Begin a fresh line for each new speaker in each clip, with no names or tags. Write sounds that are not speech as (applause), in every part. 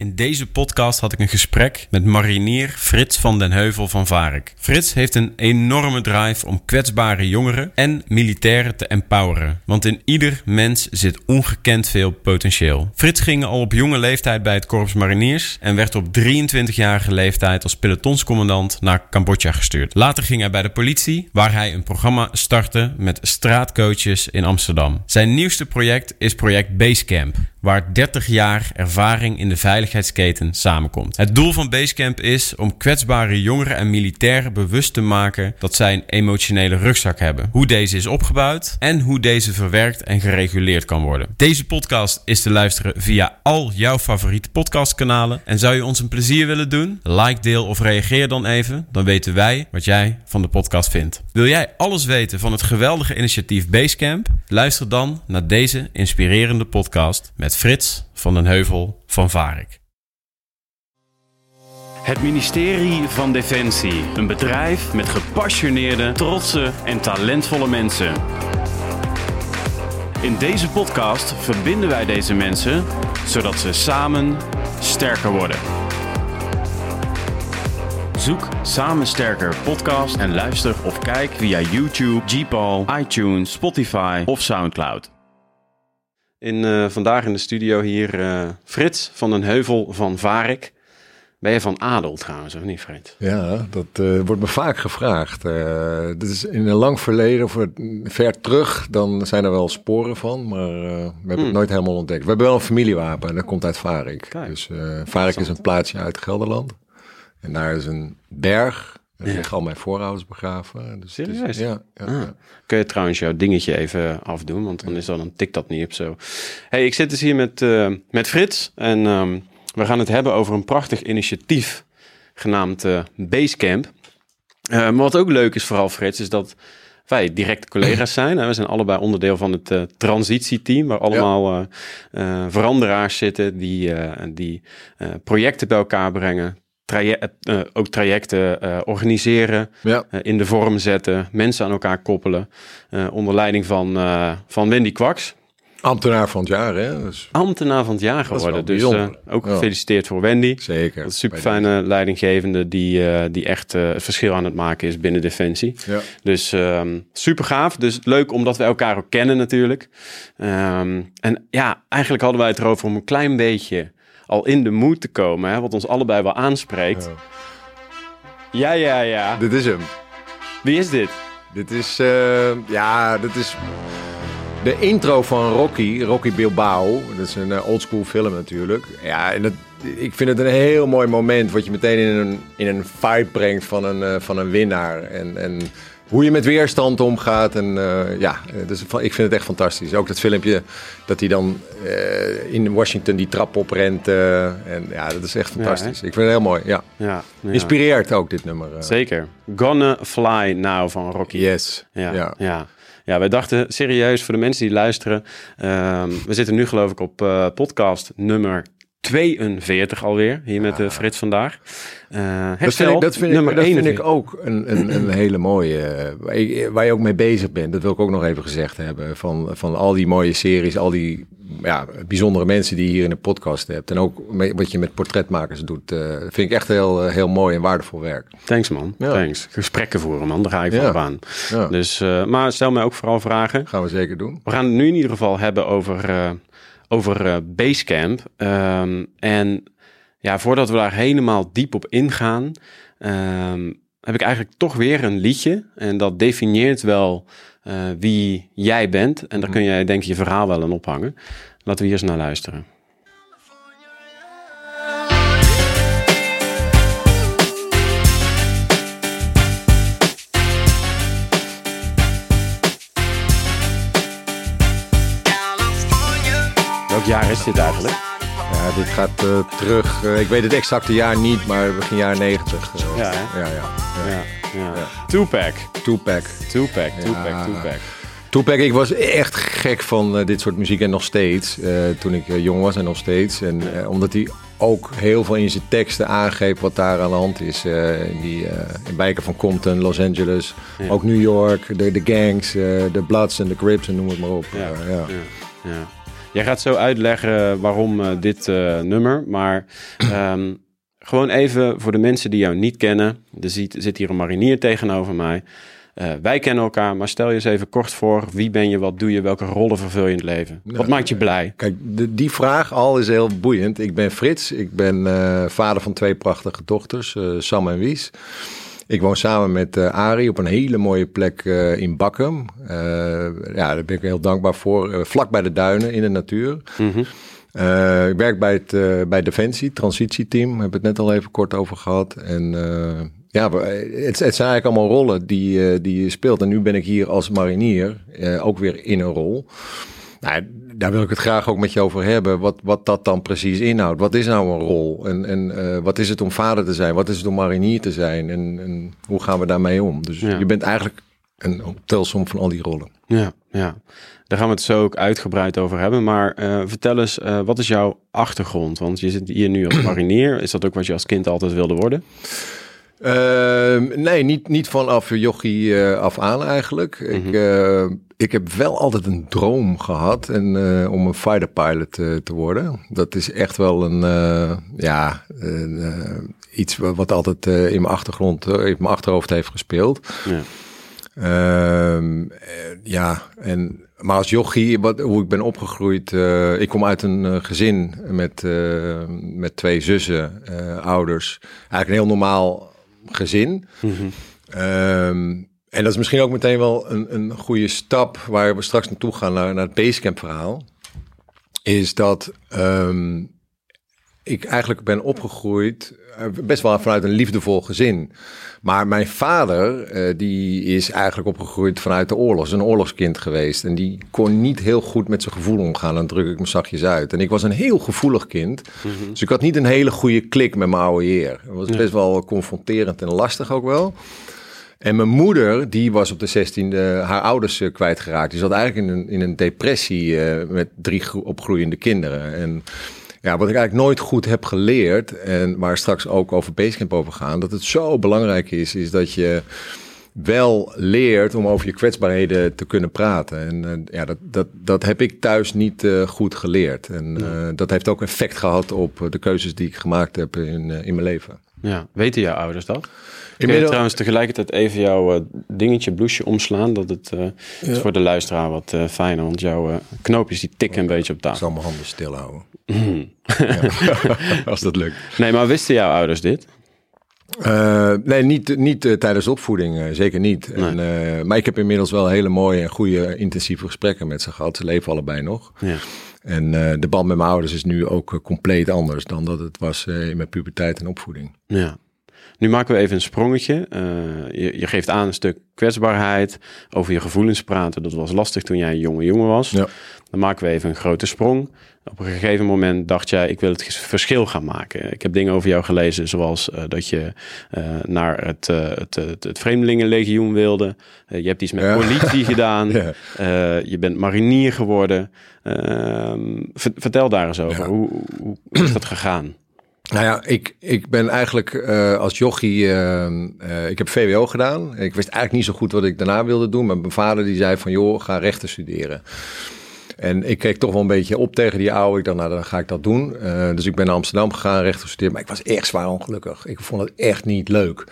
In deze podcast had ik een gesprek met marinier Frits van den Heuvel van Varek. Frits heeft een enorme drive om kwetsbare jongeren en militairen te empoweren. Want in ieder mens zit ongekend veel potentieel. Frits ging al op jonge leeftijd bij het Korps Mariniers en werd op 23-jarige leeftijd als pelotonscommandant naar Cambodja gestuurd. Later ging hij bij de politie, waar hij een programma startte met straatcoaches in Amsterdam. Zijn nieuwste project is project Basecamp, waar 30 jaar ervaring in de veiligheidsketen samenkomt. Het doel van Basecamp is om kwetsbare jongeren en militairen bewust te maken dat zij een emotionele rugzak hebben, hoe deze is opgebouwd en hoe deze verwerkt en gereguleerd kan worden. Deze podcast is te luisteren via al jouw favoriete podcastkanalen. En zou je ons een plezier willen doen? Like, deel of reageer dan even, dan weten wij wat jij van de podcast vindt. Wil jij alles weten van het geweldige initiatief Basecamp? Luister dan naar deze inspirerende podcast met Frits van den Heuvel van Varik.
Het ministerie van Defensie. Een bedrijf met gepassioneerde, trotse en talentvolle mensen. In deze podcast verbinden wij deze mensen zodat ze samen sterker worden. Zoek Samen Sterker podcast en luister of kijk via YouTube, Gpal, iTunes, Spotify of Soundcloud.
In, eh, vandaag in de studio hier eh, Frits van den Heuvel van Varik. Ben je van adel trouwens, of niet Frits?
Ja, dat eh, wordt me vaak gevraagd. dit is in een lang verleden, of ver terug, dan zijn er wel sporen van, maar we hebben het
Hmm.
nooit helemaal ontdekt. We hebben wel een familiewapen en dat komt uit Varik.
Kijk.
Dus Varik is een plaatsje uit Gelderland. En daar is een berg.
Ja.
liggen al mijn voorouders begraven. Dus het is-
Serieus?
ja, ja,
Ah.
ja.
Kun je trouwens jouw dingetje even afdoen, want dan, is dat, dan tikt dat niet op zo. Hey, ik zit dus hier met, eh, met Frits en ehm, we gaan het hebben over een prachtig initiatief genaamd eh, Basecamp. Eh, maar wat ook leuk is vooral Frits, is dat wij directe collega's zijn. Hè? We zijn allebei onderdeel van het eh, transitieteam, waar allemaal veranderaars zitten die, die projecten bij elkaar brengen. Traje- eh, ook trajecten eh, organiseren,
Ja.
eh, in de vorm zetten, mensen aan elkaar koppelen. eh, onder leiding van, eh, van Wendy Kwaks.
Ambtenaar van het jaar, hè? Dus
Ambtenaar van het jaar geworden. Dus eh, ook
Ja.
gefeliciteerd voor Wendy.
zeker.
Dat super fijne leidinggevende die, eh, die echt eh, het verschil aan het maken is binnen Defensie.
Ja.
Dus ehm, super gaaf. Dus leuk omdat we elkaar ook kennen natuurlijk. Ehm, en ja, eigenlijk hadden wij het erover om een klein beetje al in de mood te komen. Hè, wat ons allebei wel aanspreekt.
Ja.
Ja, ja, ja.
Dit is hem.
Wie is dit?
Dit is, eh, ja, dit is de intro van Rocky, Rocky Bilbao. Dat is een eh, oldschool film natuurlijk. Ja, en dat, ik vind het een heel mooi moment, wat je meteen in een, in een vibe brengt van een, eh, van een winnaar. En, en hoe je met weerstand omgaat. En eh, ja, dus ik vind het echt fantastisch. Ook dat filmpje dat hij dan eh, in Washington die trap oprent. eh, en ja, dat is echt fantastisch. ik vind het heel mooi, ja.
Ja, ja.
Inspireert ook dit nummer.
Zeker. Gonna Fly Now van Rocky.
Yes.
Ja,
ja.
ja. wij dachten serieus voor de mensen die luisteren. ehm, we zitten nu geloof ik op podcast nummer 42 alweer. Hier met eh, Frits vandaag. Eh
Dat vind, ik, dat, vind, ik, dat vind
41.
ik ook een, een, een hele mooie. eh, waar je- waar je ook mee bezig bent. Dat wil ik ook nog even gezegd hebben. Van, van al die mooie series, al die ja, bijzondere mensen die je hier in de podcast hebt. En ook wat je met portretmakers doet. eh, vind ik echt heel, heel mooi en waardevol werk.
Thanks man,
Ja.
thanks. Gesprekken voeren man, daar ga ik van op aan. Dus, maar stel mij ook vooral vragen.
gaan we zeker doen.
We gaan het nu in ieder geval hebben over, over eh, Basecamp. Ehm, en ja, voordat we daar helemaal diep op ingaan, ehm, heb ik eigenlijk toch weer een liedje. En dat definieert wel eh, wie jij bent. En daar kun jij denk ik je verhaal wel aan ophangen. Laten we hier eens naar luisteren. Welk jaar is dit eigenlijk?
Ja, dit gaat eh, terug. eh, ik weet het exacte jaar niet, maar begin jaren 90. eh.
Ja,
ja, ja. ja.
Ja. Tupac.
Tupac.
Tupac, Tupac,
Ja.
Tupac.
Tupac, ik was echt gek van dit soort muziek en nog steeds. toen ik jong was en nog steeds. En omdat hij ook heel veel in zijn teksten aangeeft wat daar aan de hand is. in, die, in wijken van Compton, Los Angeles, ook New York, de, de gangs, de Bloods en de Crips en noem het maar op.
Ja. Jij gaat zo uitleggen waarom uh, dit uh, nummer. Maar um, gewoon even voor de mensen die jou niet kennen. Er zit, zit hier een marinier tegenover mij. Uh, wij kennen elkaar, maar stel je eens even kort voor. Wie ben je, wat doe je, welke rollen vervul je in het leven? Wat maakt je blij?
Kijk, de, die vraag al is heel boeiend. Ik ben Frits, ik ben uh, vader van twee prachtige dochters, uh, Sam en Wies. Ik woon samen met uh, Arie op een hele mooie plek uh, in Bakkum. Uh, ja, daar ben ik heel dankbaar voor. vlak bij de duinen in de natuur. Mm -hmm. ik werk bij het bij Defensie, transitieteam. Daar hebben we het net al even kort over gehad. En ja, het, het, zijn eigenlijk allemaal rollen die, die je speelt. En nu ben ik hier als marinier ook weer in een rol. Nou, daar wil ik het graag ook met je over hebben. Wat, wat dat dan precies inhoudt. Wat is nou een rol? En, en uh, wat is het om vader te zijn? Wat is het om marinier te zijn? En, en hoe gaan we daarmee om? Dus ja. je bent eigenlijk een telsom van al die rollen.
Ja, ja. Daar gaan we het zo ook uitgebreid over hebben. Maar uh, vertel eens, uh, wat is jouw achtergrond? Want je zit hier nu als (clears throat) marinier. Is dat ook wat je als kind altijd wilde worden?
Uh, nee, niet, niet vanaf jochie af aan eigenlijk. Mm -hmm. Ik, uh, ik heb wel altijd een droom gehad en, uh, om een fighter pilot te worden. Dat is echt wel een, ja, een, iets wat altijd in mijn achtergrond, in mijn achterhoofd heeft gespeeld. Ja, ehm, ja en maar als jochie, wat, hoe ik ben opgegroeid, ik kom uit een gezin met, met twee zussen, ouders. Eigenlijk een heel normaal gezin. Mm -hmm. um, en dat is misschien ook meteen wel een, een goede stap waar we straks naartoe gaan, naar, naar het Basecamp verhaal. Is dat um, ik eigenlijk ben opgegroeid best wel vanuit een liefdevol gezin. Maar mijn vader, uh, die is eigenlijk opgegroeid vanuit de oorlog. Is een oorlogskind geweest. En die kon niet heel goed met zijn gevoel omgaan. Dan druk ik me zachtjes uit. En ik was een heel gevoelig kind. Mm -hmm. Dus ik had niet een hele goede klik met mijn oude heer. Het was best wel confronterend en lastig ook wel. En mijn moeder, die was op de 16e haar ouders uh, kwijtgeraakt. Die zat eigenlijk in een, in een depressie uh, met drie opgroeiende kinderen. En ja, wat ik eigenlijk nooit goed heb geleerd, en waar straks ook over Basecamp over gaan, dat het zo belangrijk is, is dat je wel leert om over je kwetsbaarheden te kunnen praten. En uh, ja, dat, dat, dat heb ik thuis niet uh, goed geleerd. En uh, dat heeft ook effect gehad op de keuzes die ik gemaakt heb in, in mijn leven.
Ja, weten jouw ouders dat? Kun je trouwens tegelijkertijd even jouw dingetje, blouseje omslaan? Dat het ja. is voor de luisteraar wat fijner, want jouw knoopjes die tikken een beetje op tafel.
Ik zal mijn handen stil houden. ja, (laughs) als dat lukt.
Nee, maar wisten jouw ouders dit?
Nee, niet, niet tijdens opvoeding, zeker niet. Nee. En, maar ik heb inmiddels wel hele mooie en goede intensieve gesprekken met ze gehad. Ze leven allebei nog. Ja. En de band met mijn ouders is nu ook compleet anders dan dat het was in mijn puberteit en opvoeding.
Ja. Nu maken we even een sprongetje. Je, je, geeft aan een stuk kwetsbaarheid, over je gevoelens praten. Dat was lastig toen jij een jonge jongen was. Ja. Dan maken we even een grote sprong. Op een gegeven moment dacht jij, ik wil het verschil gaan maken. Ik heb dingen over jou gelezen, zoals uh, dat je uh, naar het, het, het, het Vreemdelingenlegioen wilde. je hebt iets met ja. politie (laughs) gedaan. ja. je bent marinier geworden. Ehm, vertel daar eens over. Ja. Hoe, hoe, hoe, is dat gegaan?
Nou ja, ik, ik ben eigenlijk als jochie, ik heb VWO gedaan. Ik wist eigenlijk niet zo goed wat ik daarna wilde doen. Maar mijn vader die zei van, joh, ga rechten studeren. En ik keek toch wel een beetje op tegen die oude. Ik dacht, nou, dan ga ik dat doen. Dus ik ben naar Amsterdam gegaan, recht gestudeerd. Maar ik was echt zwaar ongelukkig. Ik vond het echt niet leuk.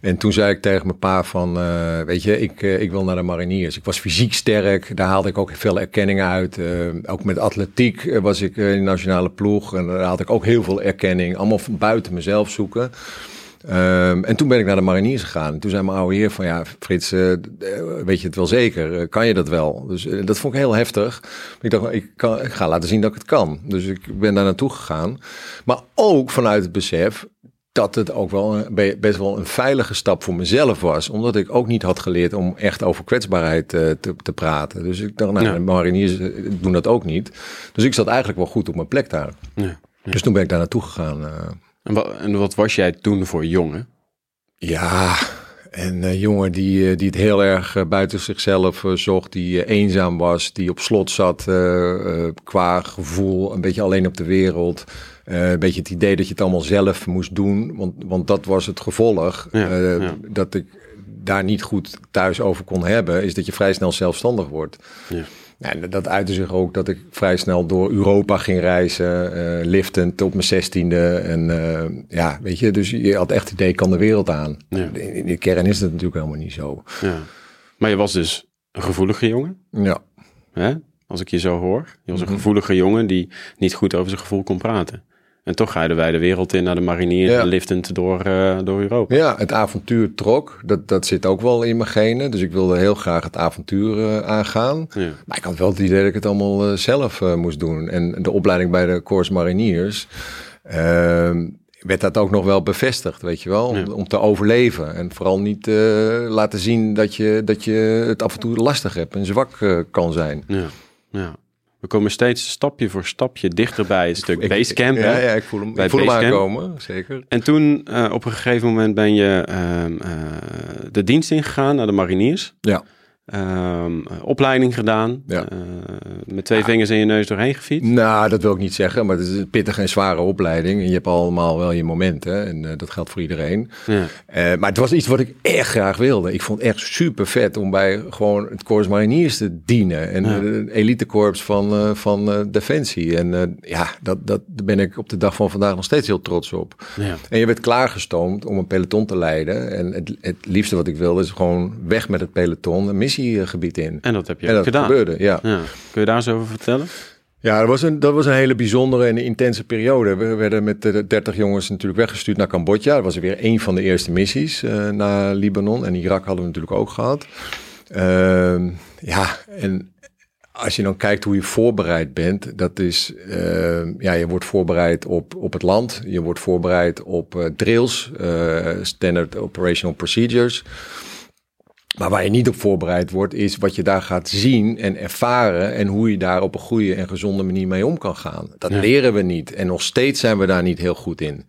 En toen zei ik tegen mijn pa van, uh, weet je, ik, uh, ik wil naar de mariniers. Ik was fysiek sterk, daar haalde ik ook veel erkenning uit. ook met atletiek was ik in de nationale ploeg en daar haalde ik ook heel veel erkenning. Allemaal van buiten mezelf zoeken. Um, en toen ben ik naar de mariniers gegaan. toen zei mijn oude heer van ja, Frits, weet je het wel zeker? Kan je dat wel? Dus dat vond ik heel heftig. Ik dacht, ik, kan, ik ga laten zien dat ik het kan. Dus ik ben daar naartoe gegaan. Maar ook vanuit het besef dat het ook wel een, best wel een veilige stap voor mezelf was. Omdat ik ook niet had geleerd om echt over kwetsbaarheid te, te praten. Dus ik dacht, nou, ja. mariniers doen dat ook niet. Dus ik zat eigenlijk wel goed op mijn plek daar. Ja. Ja. Dus toen ben ik daar naartoe gegaan.
En wat, en wat was jij toen voor jongen?
Ja, een uh, jongen die, uh, die het heel erg uh, buiten zichzelf zocht, die eenzaam was, die op slot zat qua gevoel, een beetje alleen op de wereld. Een beetje het idee dat je het allemaal zelf moest doen, want, want dat was het gevolg. Ja, ja. Dat ik daar niet goed thuis over kon hebben, is dat je vrij snel zelfstandig wordt. Ja. Dat uitte zich ook dat ik vrij snel door Europa ging reizen, eh liftend tot mijn zestiende. En eh, ja, weet je, dus je had echt het idee, ik kan de wereld aan.
Ja.
In, de kern is het natuurlijk helemaal niet zo.
Ja. Maar je was dus een gevoelige jongen,
Ja,
hè? als ik je zo hoor. Je was een
Mhm.
gevoelige jongen die niet goed over zijn gevoel kon praten. En toch ga je de wereld in naar de marinier
Ja.
liftend door, eh, door Europa.
ja het avontuur trok. Dat, dat zit ook wel in mijn genen. Dus ik wilde heel graag het avontuur eh, aangaan.
Ja.
Maar ik had wel het idee dat ik het allemaal eh, zelf moest doen. En de opleiding bij de Corps Mariniers ehm, werd dat ook nog wel bevestigd, weet je wel, om,
Ja.
om te overleven. En vooral niet eh, laten zien dat je, dat je het af en toe lastig hebt en zwak kan zijn.
Ja. ja. We komen steeds stapje voor stapje dichter bij het stuk basecamp.
Ja, ja, ik voel hem,
Bij
ik voel hem aankomen, zeker.
En toen, eh, op een gegeven moment, ben je ehm, eh, de dienst ingegaan naar de mariniers.
Ja.
Ehm, eh, opleiding gedaan.
Ja.
eh, met twee vingers in je neus doorheen gefietst.
Nou, dat wil ik niet zeggen, maar het is een pittige en zware opleiding. En je hebt allemaal wel je momenten en eh, dat geldt voor iedereen.
Ja.
Maar het was iets wat ik echt graag wilde. Ik vond het echt super vet om bij gewoon het Corps Mariniers te dienen. En een elitekorps van, van Defensie. En ja, dat, dat, daar ben ik op de dag van vandaag nog steeds heel trots op.
Ja.
En je werd klaargestoomd om een peloton te leiden. En het, het liefste wat ik wilde is gewoon weg met het peloton, een missiegebied in.
En dat heb je
En dat
gedaan.
gebeurde, ja.
Ja. Kun je daar eens over vertellen?
Ja, dat was, een, dat was een hele bijzondere en intense periode. We werden met de 30 jongens natuurlijk weggestuurd naar Cambodja. Dat was weer een van de eerste missies eh, naar Libanon. En Irak hadden we natuurlijk ook gehad. Ehm, ja, en als je dan kijkt hoe je voorbereid bent, dat is, ehm, ja, je wordt voorbereid op, op het land. Je wordt voorbereid op eh, drills, eh, standard operational procedures. Maar waar je niet op voorbereid wordt, is wat je daar gaat zien en ervaren. En hoe je daar op een goede en gezonde manier mee om kan gaan. Dat
Ja.
leren we niet. En nog steeds zijn we daar niet heel goed in.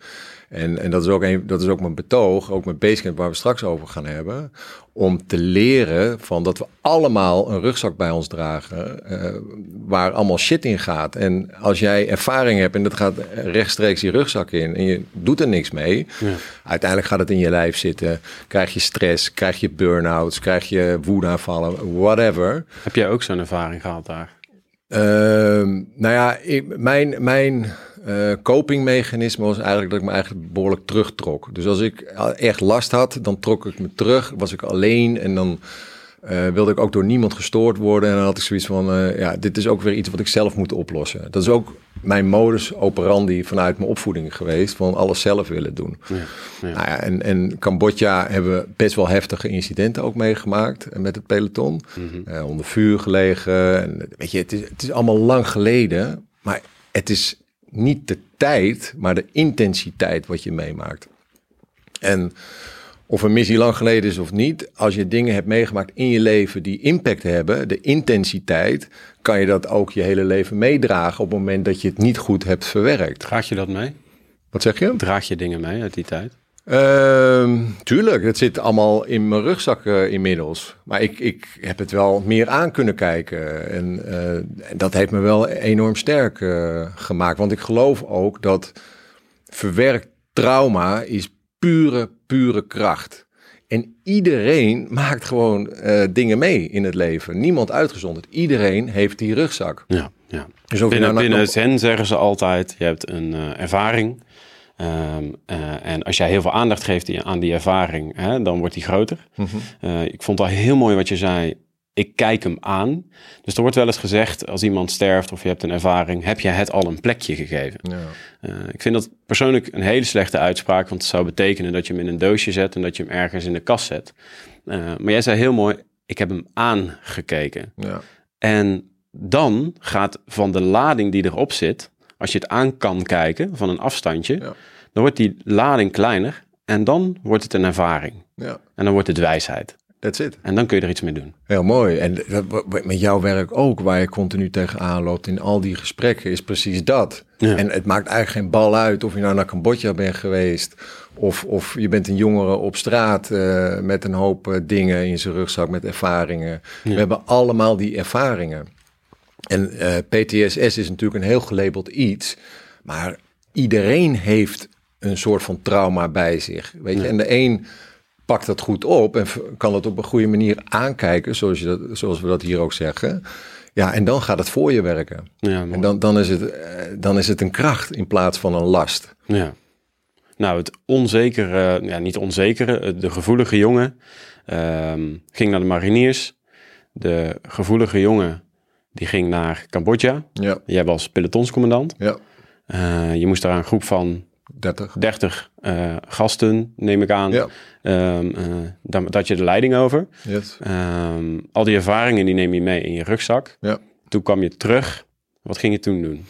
En, en dat, is ook een, dat is ook mijn betoog, ook mijn Basecamp waar we straks over gaan hebben. Om te leren van dat we allemaal een rugzak bij ons dragen. eh, waar allemaal shit in gaat. En als jij ervaring hebt en dat gaat rechtstreeks die rugzak in. En je doet er niks mee.
Ja.
Uiteindelijk gaat het in je lijf zitten. Krijg je stress, krijg je burn-outs, krijg je woedeaanvallen, whatever.
Heb jij ook zo'n ervaring gehad daar?
Ehm, nou ja, ik, mijn, mijn eh, copingmechanisme was eigenlijk dat ik me eigenlijk behoorlijk terugtrok. Dus als ik echt last had, dan trok ik me terug, was ik alleen en dan eh, wilde ik ook door niemand gestoord worden. En dan had ik zoiets van, eh, ja, dit is ook weer iets wat ik zelf moet oplossen. Dat is ook mijn modus operandi vanuit mijn opvoeding geweest, van alles zelf willen doen.
Ja. Ja.
Nou ja, en, en Cambodja hebben we best wel heftige incidenten ook meegemaakt eh, met het peloton.
Mhm.
Eh, onder vuur gelegen. En, weet je, het is, het is allemaal lang geleden, maar het is niet de tijd, maar de intensiteit wat je meemaakt. En of een missie lang geleden is of niet, als je dingen hebt meegemaakt in je leven die impact hebben, de intensiteit, kan je dat ook je hele leven meedragen op het moment dat je het niet goed hebt verwerkt.
Draag je dat mee?
Wat zeg je?
Draag je dingen mee uit die tijd?
Ehm, tuurlijk, het zit allemaal in mijn rugzak eh, inmiddels. Maar ik, ik heb het wel meer aan kunnen kijken. En eh, dat heeft me wel enorm sterk eh, gemaakt. Want ik geloof ook dat verwerkt trauma is pure, pure kracht. En iedereen maakt gewoon dingen mee in het leven. Niemand uitgezonderd. Iedereen heeft die rugzak.
Ja, ja.
Dus
Binnen,
nou-
binnen Zen zeggen ze altijd, je hebt een ervaring. Ehm, eh, en als jij heel veel aandacht geeft aan die ervaring, hè, dan wordt die groter.
Mhm.
Eh, ik vond al heel mooi wat je zei. Ik kijk hem aan. Dus er wordt wel eens gezegd, als iemand sterft of je hebt een ervaring, heb je het al een plekje gegeven.
Ja.
Eh, ik vind dat persoonlijk een hele slechte uitspraak, want het zou betekenen dat je hem in een doosje zet en dat je hem ergens in de kast zet. Maar jij zei heel mooi, ik heb hem aangekeken.
Ja.
En dan gaat van de lading die erop zit, als je het aan kan kijken van een afstandje,
Ja.
dan wordt die lading kleiner en dan wordt het een ervaring.
ja,
En dan wordt het wijsheid.
that's it.
En dan kun je er iets mee doen.
Heel mooi. En dat, met jouw werk ook, waar je continu tegenaan loopt in al die gesprekken, is precies dat.
Ja.
En het maakt eigenlijk geen bal uit of je nou naar Cambodja bent geweest, of, of je bent een jongere op straat eh, met een hoop eh, dingen in zijn rugzak, met ervaringen. We hebben allemaal die ervaringen. En eh, PTSS is natuurlijk een heel gelabeld iets, maar iedereen heeft een soort van trauma bij zich. Weet je, en de een pakt dat goed op en kan het op een goede manier aankijken, zoals, je dat, zoals we dat hier ook zeggen. Ja, en dan gaat het voor je werken.
Ja.
En dan, dan, is het, eh, dan is het een kracht in plaats van een last.
Ja. Nou, het onzekere, ja, niet onzekere, eh, de gevoelige jongen ehm, ging naar de mariniers. De gevoelige jongen die ging naar Cambodja.
Ja,
Jij was pelotonscommandant.
ja.
Eh, je moest daar een groep van
30.
30 eh, gasten, neem ik aan.
Ja,
Ehm, eh, daar, daar had je de leiding over.
yes.
Ehm, al die ervaringen die neem je mee in je rugzak.
ja.
Toen kwam je terug. Wat ging je toen doen?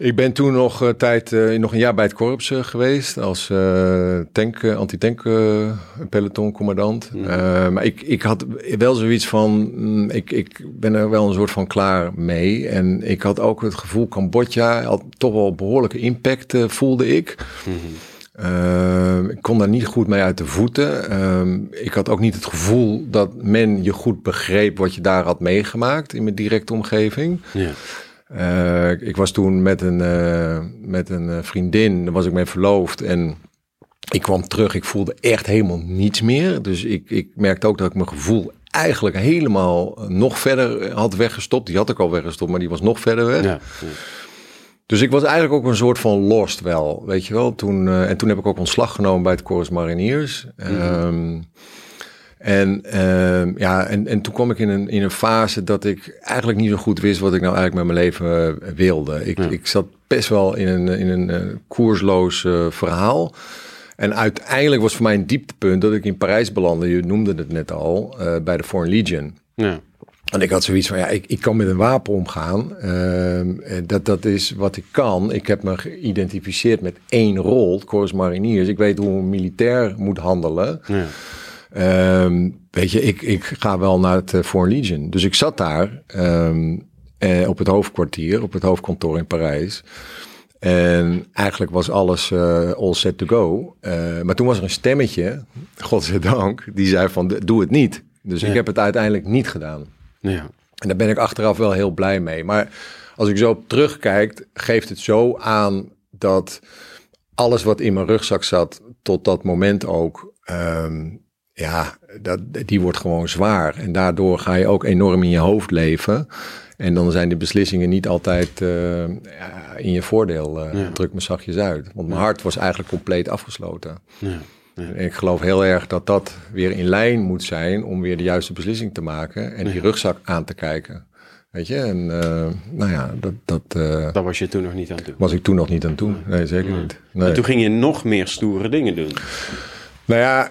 Ik ben toen nog een tijd, eh, nog een jaar bij het korps eh, geweest als eh, tank, eh, anti-tank eh, pelotoncommandant. Eh, maar ik, ik had wel zoiets van, mm, ik, ik ben er wel een soort van klaar mee. En ik had ook het gevoel, Cambodja had toch wel behoorlijke impact, eh, voelde ik. Eh, ik kon daar niet goed mee uit de voeten. Eh, ik had ook niet het gevoel dat men je goed begreep wat je daar had meegemaakt in mijn directe omgeving.
Ja.
Eh, ik was toen met een, eh, met een eh, vriendin, daar was ik mee verloofd. En ik kwam terug, ik voelde echt helemaal niets meer. Dus ik, ik merkte ook dat ik mijn gevoel eigenlijk helemaal nog verder had weggestopt. Die had ik al weggestopt, maar die was nog verder weg.
Ja.
Dus ik was eigenlijk ook een soort van lost wel, weet je wel. Toen, en toen heb ik ook ontslag genomen bij het Corps Mariniers. Ehm, en, ehm, ja, en, en toen kwam ik in een, in een fase dat ik eigenlijk niet zo goed wist wat ik nou eigenlijk met mijn leven eh, wilde. Ik,
Ja.
ik zat best wel in een, in een eh, koersloos eh, verhaal. En uiteindelijk was voor mij een dieptepunt dat ik in Parijs belandde. Je noemde het net al, bij de Foreign Legion.
Ja.
En ik had zoiets van, ja, ik, ik kan met een wapen omgaan. Ehm, eh, dat, dat is wat ik kan. Ik heb me geïdentificeerd met één rol, het Corps Mariniers. Ik weet hoe een militair moet handelen.
Ja.
Ehm, weet je, ik, ik ga wel naar het eh, Foreign Legion. Dus ik zat daar ehm, eh, op het hoofdkwartier, op het hoofdkantoor in Parijs. En eigenlijk was alles eh, all set to go. Eh, maar toen was er een stemmetje, godzijdank, die zei van doe het niet. Dus
Ja.
ik heb het uiteindelijk niet gedaan.
Ja.
En daar ben ik achteraf wel heel blij mee. Maar als ik zo op terugkijk, geeft het zo aan dat alles wat in mijn rugzak zat, tot dat moment ook, ehm, ja, dat, die wordt gewoon zwaar. En daardoor ga je ook enorm in je hoofd leven. En dan zijn de beslissingen niet altijd eh, in je voordeel. eh
Ja.
Druk me zachtjes uit. Want mijn hart was eigenlijk compleet afgesloten.
Ja.
En ik geloof heel erg dat dat weer in lijn moet zijn om weer de juiste beslissing te maken en die rugzak aan te kijken. Weet je, en eh, nou ja, dat, dat
Dat was je toen nog niet aan doen.
was ik toen nog niet aan toe. Nee, zeker niet. Nee.
En toen ging je nog meer stoere dingen doen.
Nou ja,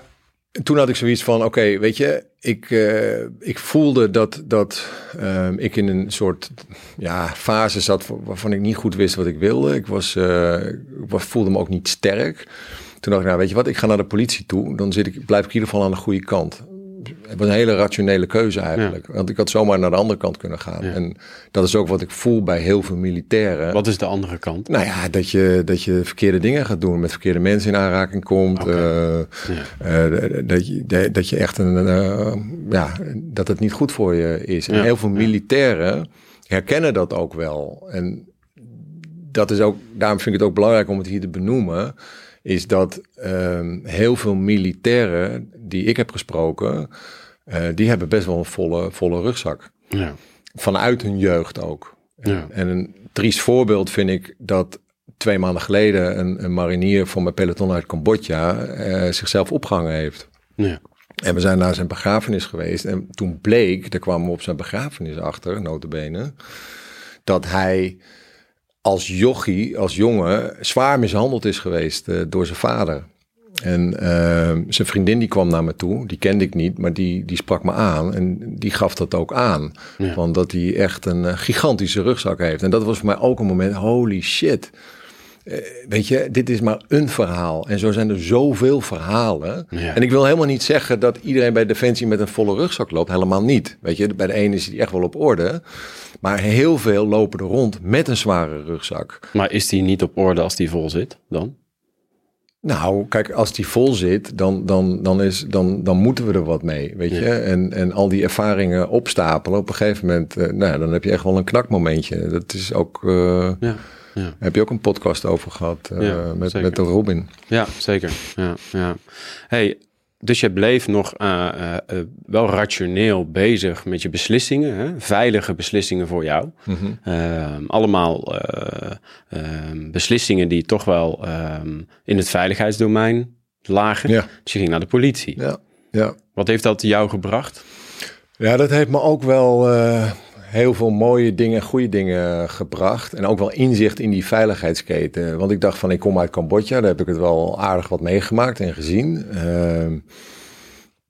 toen had ik zoiets van, oké, weet je, ik, eh, ik voelde dat, dat ehm, ik in een soort ja, fase zat wa- waarvan ik niet goed wist wat ik wilde. Ik, was, eh, ik voelde me ook niet sterk. Toen dacht ik, nou weet je wat, ik ga naar de politie toe. Dan zit ik, blijf ik in ieder geval aan de goede kant. Het was een hele rationele keuze eigenlijk. Want ik had zomaar naar de andere kant kunnen gaan.
Ja.
En dat is ook wat ik voel bij heel veel militairen.
Wat is de andere kant?
Nou ja, dat je, dat je verkeerde dingen gaat doen, met verkeerde mensen in aanraking komt. Eh,
Ja.
eh, dat, je, dat- je echt een, eh, ja, dat het niet goed voor je is. En heel veel militairen herkennen dat ook wel. En dat is ook, daarom vind ik het ook belangrijk om het hier te benoemen. Is dat ehm, heel veel militairen die ik heb gesproken, eh, die hebben best wel een volle, volle rugzak.
Ja.
Vanuit hun jeugd ook.
Ja.
En een triest voorbeeld vind ik dat twee maanden geleden een, een marinier van mijn peloton uit Cambodja eh, zichzelf opgehangen heeft.
Ja.
En we zijn naar zijn begrafenis geweest. En toen bleek, daar kwamen we op zijn begrafenis achter, notabene, dat hij als jochie, als jongen, zwaar mishandeld is geweest eh, door zijn vader. En eh, zijn vriendin die kwam naar me toe, die kende ik niet, maar die, die sprak me aan. En die gaf dat ook aan,
Ja.
van dat hij echt een eh, gigantische rugzak heeft. En dat was voor mij ook een moment, holy shit. Eh, weet je, dit is maar een verhaal. En zo zijn er zoveel verhalen.
Ja.
En ik wil helemaal niet zeggen dat iedereen bij Defensie met een volle rugzak loopt. Helemaal niet. Weet je, bij de ene is die echt wel op orde. Maar heel veel lopen er rond met een zware rugzak.
Maar is die niet op orde als die vol zit dan?
Nou, kijk, als die vol zit, dan, dan, dan, is, dan, dan moeten we er wat mee, weet je.
Ja.
En, en al die ervaringen opstapelen, op een gegeven moment, eh, nou, dan heb je echt wel een knakmomentje. Dat is ook, eh,
Ja. Ja.
heb je ook een podcast over gehad eh,
Ja,
met,
zeker.
met de Robin.
Ja, zeker. Ja, ja. Hey, dus je bleef nog uh, uh, wel rationeel bezig met je beslissingen, hè? veilige beslissingen voor jou. Mm allemaal ehm, beslissingen die toch wel ehm, in het veiligheidsdomein lagen. Ja. Dus je ging naar de politie.
Ja. Ja.
Wat heeft dat jou gebracht?
Ja, dat heeft me ook wel heel veel mooie dingen, goede dingen gebracht. En ook wel inzicht in die veiligheidsketen. Want ik dacht van, ik kom uit Cambodja. Daar heb ik het wel aardig wat meegemaakt en gezien. Uh,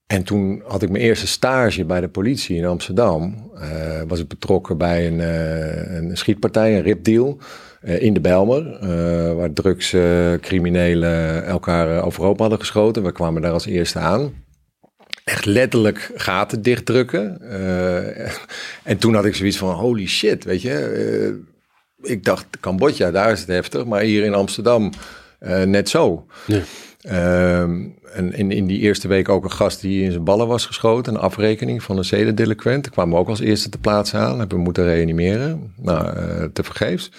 en toen had ik mijn eerste stage bij de politie in Amsterdam. Uh, was ik betrokken bij een, uh, een schietpartij, een ripdeal. Uh, in de Belmer, waar drugscriminelen elkaar overhoop hadden geschoten. We kwamen daar als eerste aan echt letterlijk gaten dichtdrukken. Uh, en toen had ik zoiets van, holy shit, weet je. Uh, ik dacht, Cambodja, daar is het heftig. Maar hier in Amsterdam uh, net zo. Ja. Ehm, en in, in die eerste week ook een gast die in zijn ballen was geschoten. Een afrekening van een zedendelinquent. Daar kwamen we ook als eerste te plaatsen aan. Hebben we moeten reanimeren. Nou, te vergeefs.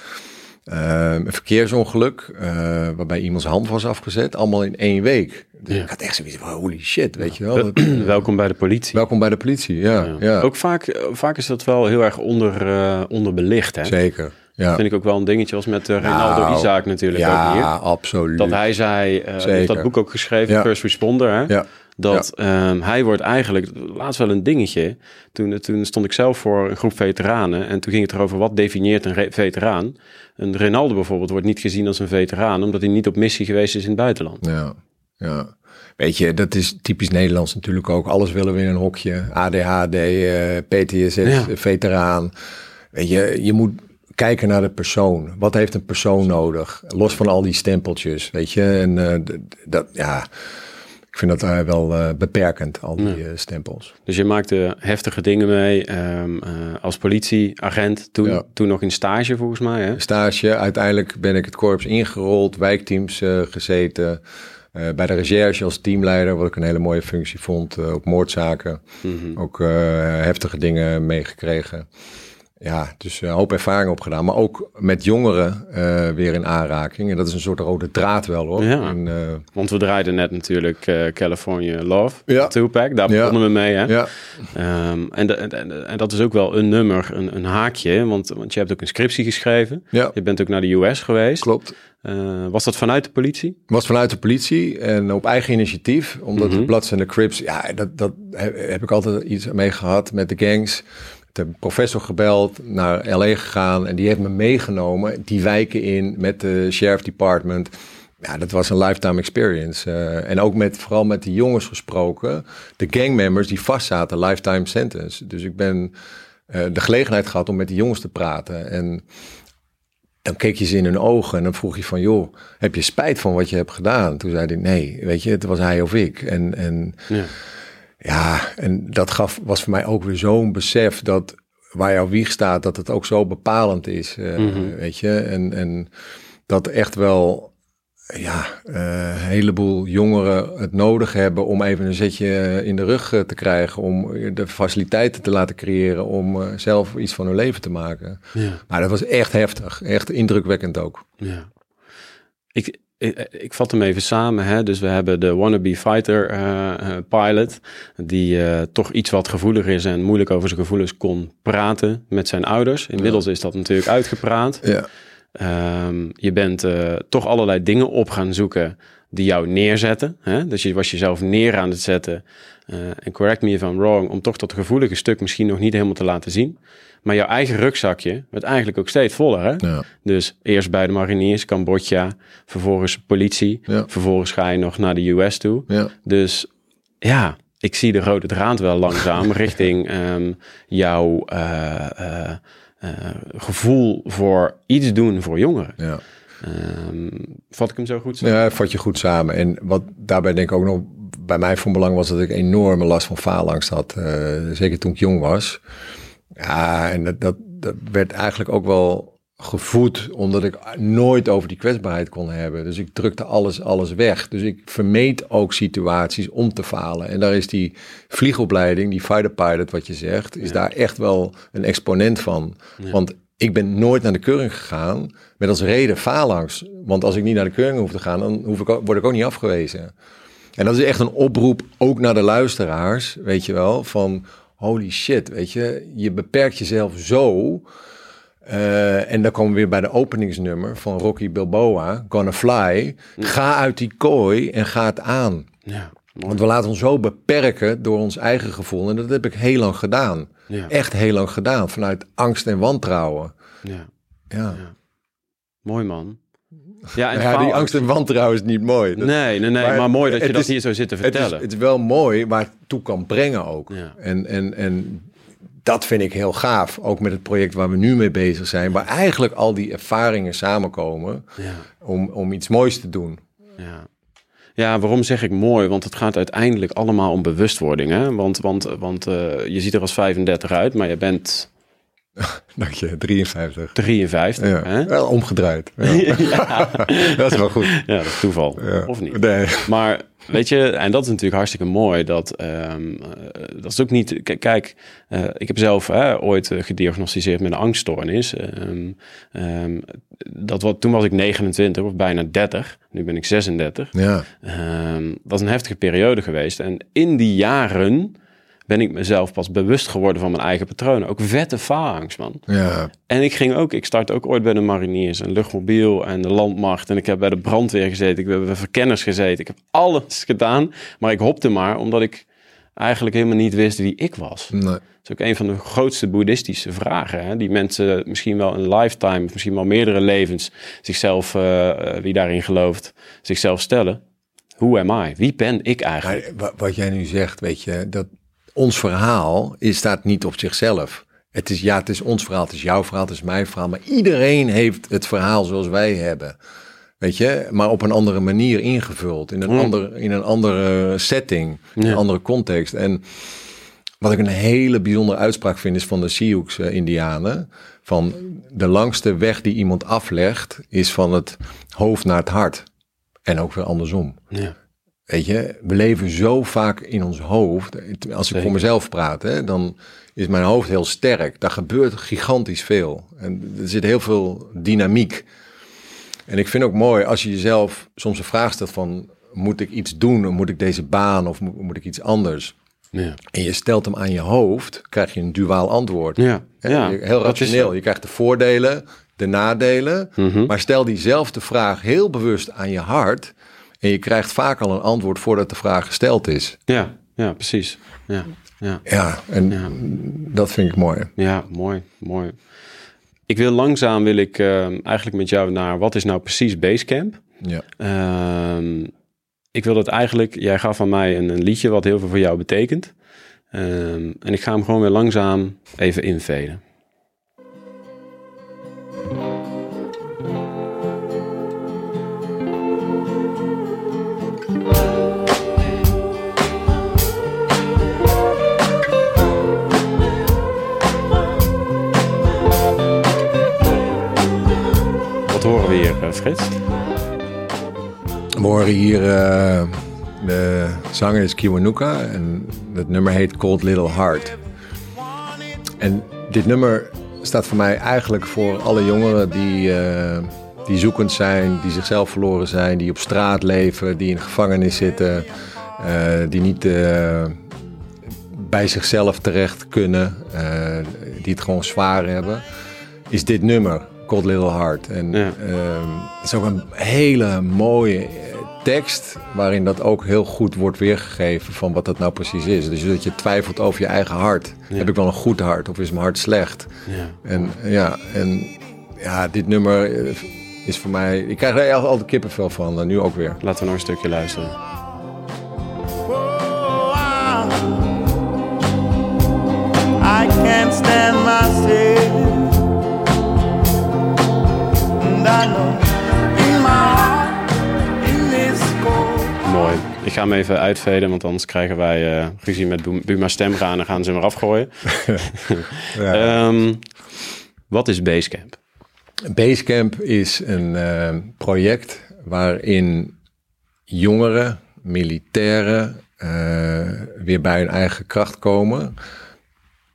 Uh, een verkeersongeluk, uh, waarbij iemands hand was afgezet, allemaal in één week. Dus ik had echt zoiets van, holy shit, weet je wel. (clears throat)
welkom bij de politie.
Welkom bij de politie, ja. ja.
Ook vaak, vaak is dat wel heel erg onder, uh, onderbelicht, hè?
Zeker. Ja.
Dat vind ik ook wel een dingetje als met Ronaldo nou, Isaac natuurlijk
ja,
ook hier.
Ja, absoluut.
Dat hij zei, uh, heeft dat boek ook geschreven, ja. First Responder, hè? Ja. Dat ja. um, hij wordt eigenlijk, laatst wel een dingetje. Toen, toen stond ik zelf voor een groep veteranen. En toen ging het erover wat definieert een veteraan. Een Ronaldo bijvoorbeeld wordt niet gezien als een veteraan. Omdat hij niet op missie geweest is in het buitenland.
Ja, ja. Weet je, dat is typisch Nederlands natuurlijk ook. Alles willen we in een hokje. ADHD, uh, PTSS, ja. veteraan. Weet je, je moet kijken naar de persoon. Wat heeft een persoon nodig? Los van al die stempeltjes, weet je. En uh, dat, ja vind dat uh, wel uh, beperkend, al die ja. uh, stempels.
Dus je maakte heftige dingen mee um, als politieagent, toen, ja. toen nog in stage volgens mij. Hè?
Stage, uiteindelijk ben ik het korps ingerold, wijkteams gezeten. bij de recherche als teamleider, wat ik een hele mooie functie vond, op moordzaken. Mm -hmm. Ook heftige dingen meegekregen ja, dus een hoop ervaring opgedaan. Maar ook met jongeren uh, weer in aanraking. En dat is een soort rode draad wel hoor.
Ja,
en, uh,
want we draaiden net natuurlijk uh, California Love, ja. Tupac. Daar begonnen ja. we mee hè.
Ja.
Um, en, de, en, en, dat is ook wel een nummer, een, een haakje. Want, want je hebt ook een scriptie geschreven.
Ja.
Je bent ook naar de US geweest.
Klopt.
was dat vanuit de politie?
Was vanuit de politie en op eigen initiatief. Omdat mm -hmm. de Bloods en de Crips, ja, dat, dat heb ik altijd iets mee gehad met de gangs de professor gebeld, naar LA gegaan en die heeft me meegenomen die wijken in met de sheriff department. Ja, dat was een lifetime experience. Uh, en ook met, vooral met de jongens gesproken, de gangmembers die vastzaten, lifetime sentence. Dus ik ben uh, de gelegenheid gehad om met die jongens te praten. En dan keek je ze in hun ogen en dan vroeg je van, joh, heb je spijt van wat je hebt gedaan? Toen zei hij, nee, weet je, het was hij of ik. En, en ja. Ja, en dat gaf, was voor mij ook weer zo'n besef dat waar jouw wieg staat, dat het ook zo bepalend is. Uh, mm -hmm. Weet je, en, en dat echt wel ja, uh, een heleboel jongeren het nodig hebben om even een zetje in de rug te krijgen, om de faciliteiten te laten creëren om uh, zelf iets van hun leven te maken. Ja. Maar dat was echt heftig, echt indrukwekkend ook.
Ja. Ik, ik, ik, vat hem even samen. Hè? Dus we hebben de wannabe fighter uh, pilot, die uh, toch iets wat gevoeliger is en moeilijk over zijn gevoelens kon praten met zijn ouders. Inmiddels ja. is dat natuurlijk uitgepraat.
Ja.
Um, je bent toch allerlei dingen op gaan zoeken die jou neerzetten. Hè? Dus je was jezelf neer aan het zetten. En correct me if I'm wrong, om toch dat gevoelige stuk misschien nog niet helemaal te laten zien. Maar jouw eigen rugzakje werd eigenlijk ook steeds voller. Hè?
Ja.
Dus eerst bij de mariniers, Cambodja, vervolgens politie.
Ja.
Vervolgens ga je nog naar de US toe.
Ja.
Dus ja, ik zie de rode draad wel langzaam (laughs) richting um, jouw uh, uh, uh, gevoel voor iets doen voor jongeren.
Ja.
Um, vat ik hem zo goed samen?
Ja, vat je goed samen. En wat daarbij denk ik ook nog bij mij van belang was dat ik enorme last van faalangst had. zeker toen ik jong was. Ja, en dat, dat, dat werd eigenlijk ook wel gevoed omdat ik nooit over die kwetsbaarheid kon hebben. Dus ik drukte alles, alles weg. Dus ik vermeed ook situaties om te falen. En daar is die vliegopleiding, die fighter pilot wat je zegt, is ja. daar echt wel een exponent van. Ja. Want ik ben nooit naar de keuring gegaan met als reden faalangst. Want als ik niet naar de keuring hoef te gaan, dan hoef ik, word ik ook niet afgewezen. En dat is echt een oproep ook naar de luisteraars, weet je wel, van holy shit, weet je, je beperkt jezelf zo. Eh, en dan komen we weer bij de openingsnummer van Rocky Balboa, Gonna Fly. Ga uit die kooi en ga het aan.
Ja.
Want we laten ons zo beperken door ons eigen gevoel. En dat heb ik heel lang gedaan.
Ja.
Echt heel lang gedaan. Vanuit angst en wantrouwen.
Ja.
Ja,
Mooi man. Ja, en (laughs)
ja die angst en wantrouwen is niet mooi. Dat-
Nee, nee, nee. Maar,
Maar
mooi dat je dat
is-
hier zo zit te
het, is,
vertellen.
het is wel mooi waar het toe kan brengen ook.
Ja.
En, en, en dat vind ik heel gaaf. Ook met het project waar we nu mee bezig zijn. Waar eigenlijk al die ervaringen samenkomen
ja,
om, om iets moois te doen.
ja. Ja, waarom zeg ik mooi? Want het gaat uiteindelijk allemaal om bewustwording. Hè? Want, want, want eh, je ziet er als 35 uit, maar je bent (laughs)
Dank je, 53.
53.
Ja,
Hè?
wel omgedraaid. (laughs) Ja. (laughs) dat is wel goed.
Ja, dat is toeval.
Ja.
Of niet?
Nee.
Maar weet je, en dat is natuurlijk hartstikke mooi. Dat, ehm, eh, dat is ook niet. Kijk, eh, ik heb zelf ooit eh, gediagnosticeerd met een angststoornis. Ehm, ehm, dat wat, toen was ik 29 of bijna 30. Nu ben ik 36.
Ja,
dat was een heftige periode geweest. En in die jaren ben ik mezelf pas bewust geworden van mijn eigen patronen. Ook vette faalangst, man.
ja,
En ik ging ook, ik start ook ooit bij de mariniers en luchtmobiel en de landmacht. En ik heb bij de brandweer gezeten, ik heb bij verkenners gezeten. Ik heb alles gedaan, maar ik hopte maar omdat ik eigenlijk helemaal niet wist wie ik was.
nee.
Dat is ook een van de grootste boeddhistische vragen. Hè? Die mensen misschien wel een lifetime, of misschien wel meerdere levens, zichzelf, eh, eh, wie daarin gelooft, zichzelf stellen. Who am I? Wie ben ik eigenlijk?
Maar wa- wat jij nu zegt, weet je, dat ons verhaal is, staat niet op zichzelf. Het is, ja, het is ons verhaal, het is jouw verhaal, het is mijn verhaal. Maar iedereen heeft het verhaal zoals wij hebben. Weet je, maar op een andere manier ingevuld. In een, ander, in een andere setting, in
Ja.
een andere context. En wat ik een hele bijzondere uitspraak vind, is van de Sioux-Indianen. Van de langste weg die iemand aflegt, is van het hoofd naar het hart. En ook weer andersom.
Ja.
Weet je, we leven zo vaak in ons hoofd. Als ik
Zeker.
voor mezelf praat, hè, dan is mijn hoofd heel sterk. Daar gebeurt gigantisch veel. En er zit heel veel dynamiek. En ik vind ook mooi als je jezelf soms een vraag stelt van... moet ik iets doen of moet ik deze baan of moet, moet ik iets anders?
Ja.
En je stelt hem aan je hoofd, krijg je een duaal antwoord.
Ja.
Heel rationeel. Je krijgt de voordelen, de nadelen.
Mhm.
Maar stel diezelfde vraag heel bewust aan je hart. En je krijgt vaak al een antwoord voordat de vraag gesteld is.
Ja, ja, precies. Ja, ja.
Ja, en
Ja.
dat vind ik mooi.
Ja, mooi, mooi. Ik wil langzaam, wil ik ehm, eigenlijk met jou naar, wat is nou precies Basecamp?
Ja.
Ehm, ik wil dat eigenlijk, jij gaf aan mij een, een liedje wat heel veel voor jou betekent. Ehm, en ik ga hem gewoon weer langzaam even inveden. We
horen hier eh, de zanger is Kiwanuka en het nummer heet Cold Little Heart. En dit nummer staat voor mij eigenlijk voor alle jongeren die, eh, die zoekend zijn, die zichzelf verloren zijn, die op straat leven, die in gevangenis zitten, eh, die niet eh, bij zichzelf terecht kunnen, eh, die het gewoon zwaar hebben, is dit nummer, Cold Little Heart. En
Ja.
ehm, het is ook een hele mooie eh, tekst waarin dat ook heel goed wordt weergegeven van wat dat nou precies is. Dus dat je twijfelt over je eigen hart. Heb ik wel een goed hart of is mijn hart slecht?
Ja.
En ja, en ja, dit nummer eh, is voor mij. Ik krijg er echt altijd kippenvel van, en nu ook weer.
Laten we nog een stukje luisteren.
I can't stand myself.
Mooi. Ik ga hem even uitveden, want anders krijgen wij eh ruzie met Bu- Buma Stemra en dan gaan ze hem eraf gooien. (laughs)
Ja.
Ehm, wat is Basecamp?
Basecamp is een eh, project waarin jongeren, militairen eh, weer bij hun eigen kracht komen.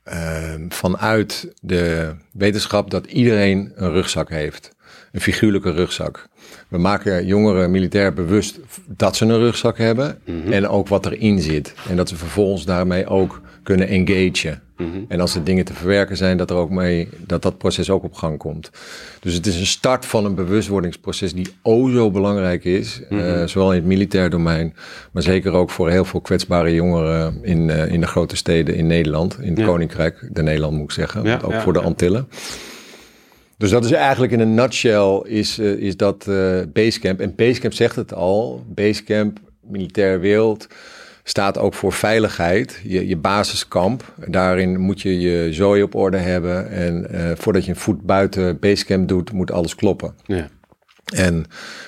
Eh, vanuit de wetenschap dat iedereen een rugzak heeft. Een figuurlijke rugzak. we maken jongeren militair bewust dat ze een rugzak hebben en ook wat erin zit. En dat ze vervolgens daarmee ook kunnen engagen. En als er dingen te verwerken zijn, dat er ook mee dat dat proces ook op gang komt. Dus het is een start van een bewustwordingsproces die o zo belangrijk is, eh, zowel in het militair domein, maar zeker ook voor heel veel kwetsbare jongeren in, eh, in de grote steden in Nederland, in het
Ja.
Koninkrijk, de Nederland moet ik zeggen,
Ja,
ook
ja,
voor de. Antillen. Dus dat is eigenlijk in een nutshell is, eh, is dat eh, Basecamp. En Basecamp zegt het al. Basecamp, militaire wereld, staat ook voor veiligheid. Je, je basiskamp. Daarin moet je je zooi op orde hebben. En eh, voordat je een voet buiten Basecamp doet, moet alles kloppen.
Ja.
En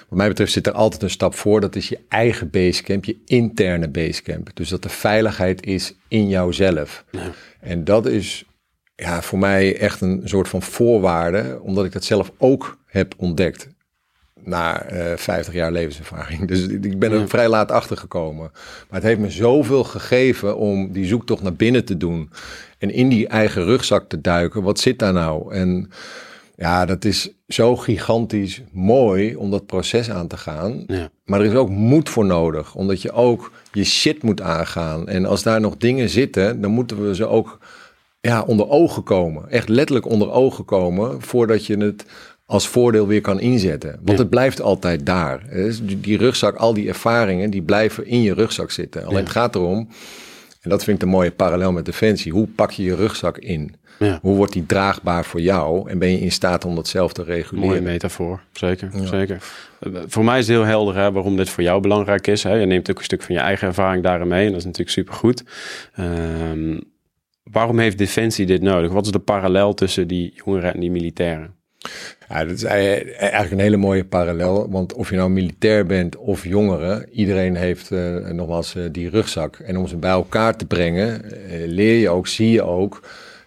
wat mij betreft zit er altijd een stap voor. Dat is je eigen basecamp, je interne basecamp. Dus dat de veiligheid is in jouzelf. En dat is ja, voor mij echt een soort van voorwaarde. Omdat ik dat zelf ook heb ontdekt. Na eh 50 jaar levenservaring. (laughs) Dus ik ben er vrij laat achter gekomen. Maar het heeft me zoveel gegeven om die zoektocht naar binnen te doen. En in die eigen rugzak te duiken. Wat zit daar nou? En ja, dat is zo gigantisch mooi om dat proces aan te gaan.
Ja.
Maar er is ook moed voor nodig, omdat je ook je shit moet aangaan. En als daar nog dingen zitten, dan moeten we ze ook ja, onder ogen komen. Echt letterlijk onder ogen komen, voordat je het als voordeel weer kan inzetten. Want het blijft altijd daar. Dus die- rugzak, al die ervaringen, die blijven in je rugzak zitten. Alleen het gaat erom, en dat vind ik een mooie parallel met Defensie, hoe pak je je rugzak in?
Ja.
Hoe wordt die draagbaar voor jou? En ben je in staat om dat zelf te reguleren?
Mooie metafoor, zeker. zeker. Eh, Voor mij is het heel helder hè, waarom dit voor jou belangrijk is. Hè. Je neemt ook een stuk van je eigen ervaring daarin mee. En dat is natuurlijk supergoed. Ehm waarom heeft Defensie dit nodig? Wat is de parallel tussen die jongeren en die militairen?
Ja, dat is ei- eigenlijk een hele mooie parallel. Want of je nou militair bent of jongere, iedereen heeft eh, nogmaals eh, die rugzak. En om ze bij elkaar te brengen, eh, leer je ook, zie je ook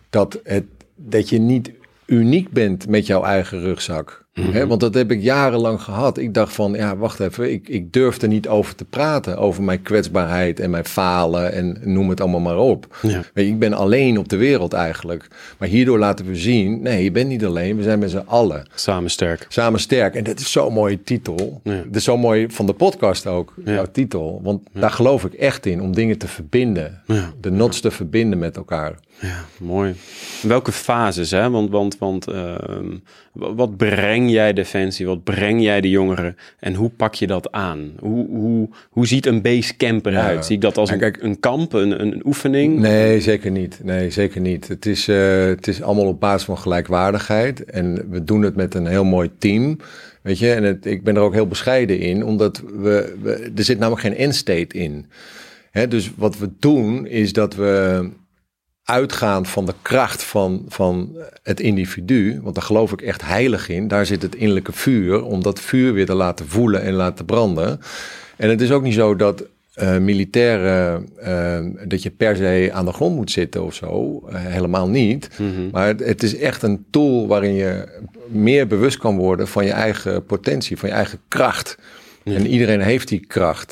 dat, het, dat je niet uniek bent met jouw eigen rugzak. Hè, want dat heb ik jarenlang gehad. Ik dacht van, ja, wacht even, ik, ik durf er niet over te praten. Over mijn kwetsbaarheid en mijn falen en noem het allemaal maar op.
Ja.
Weet je, ik ben alleen op de wereld eigenlijk. Maar hierdoor laten we zien, nee, je bent niet alleen. We zijn met z'n allen.
Samen sterk.
Samen sterk. En dat is zo'n mooie titel.
Ja.
Dat is zo mooi van de podcast ook,
Ja.
jouw titel. Want daar geloof ik echt in, om dingen te verbinden. De knots te verbinden met elkaar.
Ja, mooi. Welke fases, hè? Want, want, want ehm, wat breng jij Defensie? Wat breng jij de jongeren? En hoe pak je dat aan? Hoe, hoe, hoe ziet een basecamp eruit?
Ja.
Zie ik dat als een,
kijk-
een kamp, een, een oefening?
Nee, zeker niet. Nee, zeker niet. Het is, eh, het is allemaal op basis van gelijkwaardigheid. En we doen het met een heel mooi team. Weet je, en het, ik ben er ook heel bescheiden in, omdat we, we er zit namelijk geen end state in. Hè, dus wat we doen is dat we uitgaan van de kracht van, van het individu, want daar geloof ik echt heilig in. Daar zit het innerlijke vuur, om dat vuur weer te laten voelen en laten branden. En het is ook niet zo dat eh, militairen, eh, dat je per se aan de grond moet zitten of zo. Eh, helemaal niet. Maar het, het is echt een tool waarin je meer bewust kan worden van je eigen potentie, van je eigen kracht. En iedereen heeft die kracht.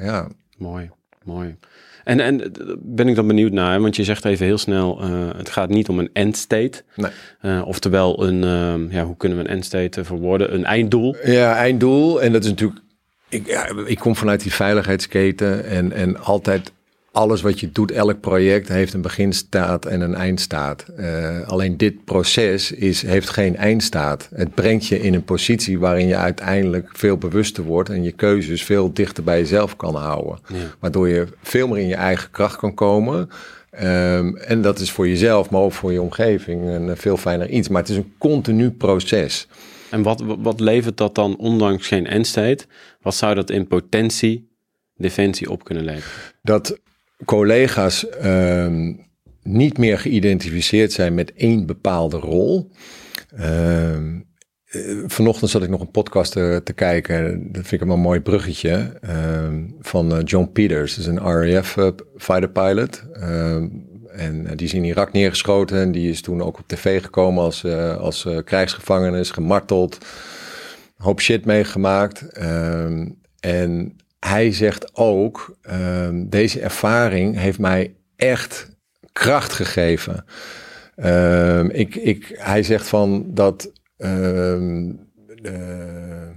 ja.
Mooi, mooi. En, en ben ik dan benieuwd naar, want je zegt even heel snel, eh, het gaat niet om een end state.
Nee.
Eh, oftewel een, ehm, ja, hoe kunnen we een end state eh, verwoorden? Een einddoel.
Ja, einddoel. En dat is natuurlijk. Ik, ja, ik kom vanuit die veiligheidsketen. En, en altijd alles wat je doet, elk project heeft een beginstaat en een eindstaat. Eh, alleen dit proces is, heeft geen eindstaat. Het brengt je in een positie waarin je uiteindelijk veel bewuster wordt en je keuzes veel dichter bij jezelf kan houden. Waardoor je veel meer in je eigen kracht kan komen. Ehm, en dat is voor jezelf, maar ook voor je omgeving een veel fijner iets. Maar het is een continu proces.
En wat, wat levert dat dan, ondanks geen end state? Wat zou dat in potentie Defensie op kunnen leveren?
dat collega's ehm, niet meer geïdentificeerd zijn met één bepaalde rol. Ehm, eh, vanochtend zat ik nog een podcast te, kijken. Dat vind ik een mooi bruggetje. ehm, van eh, John Peters. Dat is een RAF eh, fighter pilot. En die is in Irak neergeschoten. En die is toen ook op tv gekomen als, als eh, krijgsgevangene. Is gemarteld. Een hoop shit meegemaakt. En hij zegt ook, ehm, deze ervaring heeft mij echt kracht gegeven. Ehm, ik, ik, hij zegt van dat, ehm, eh,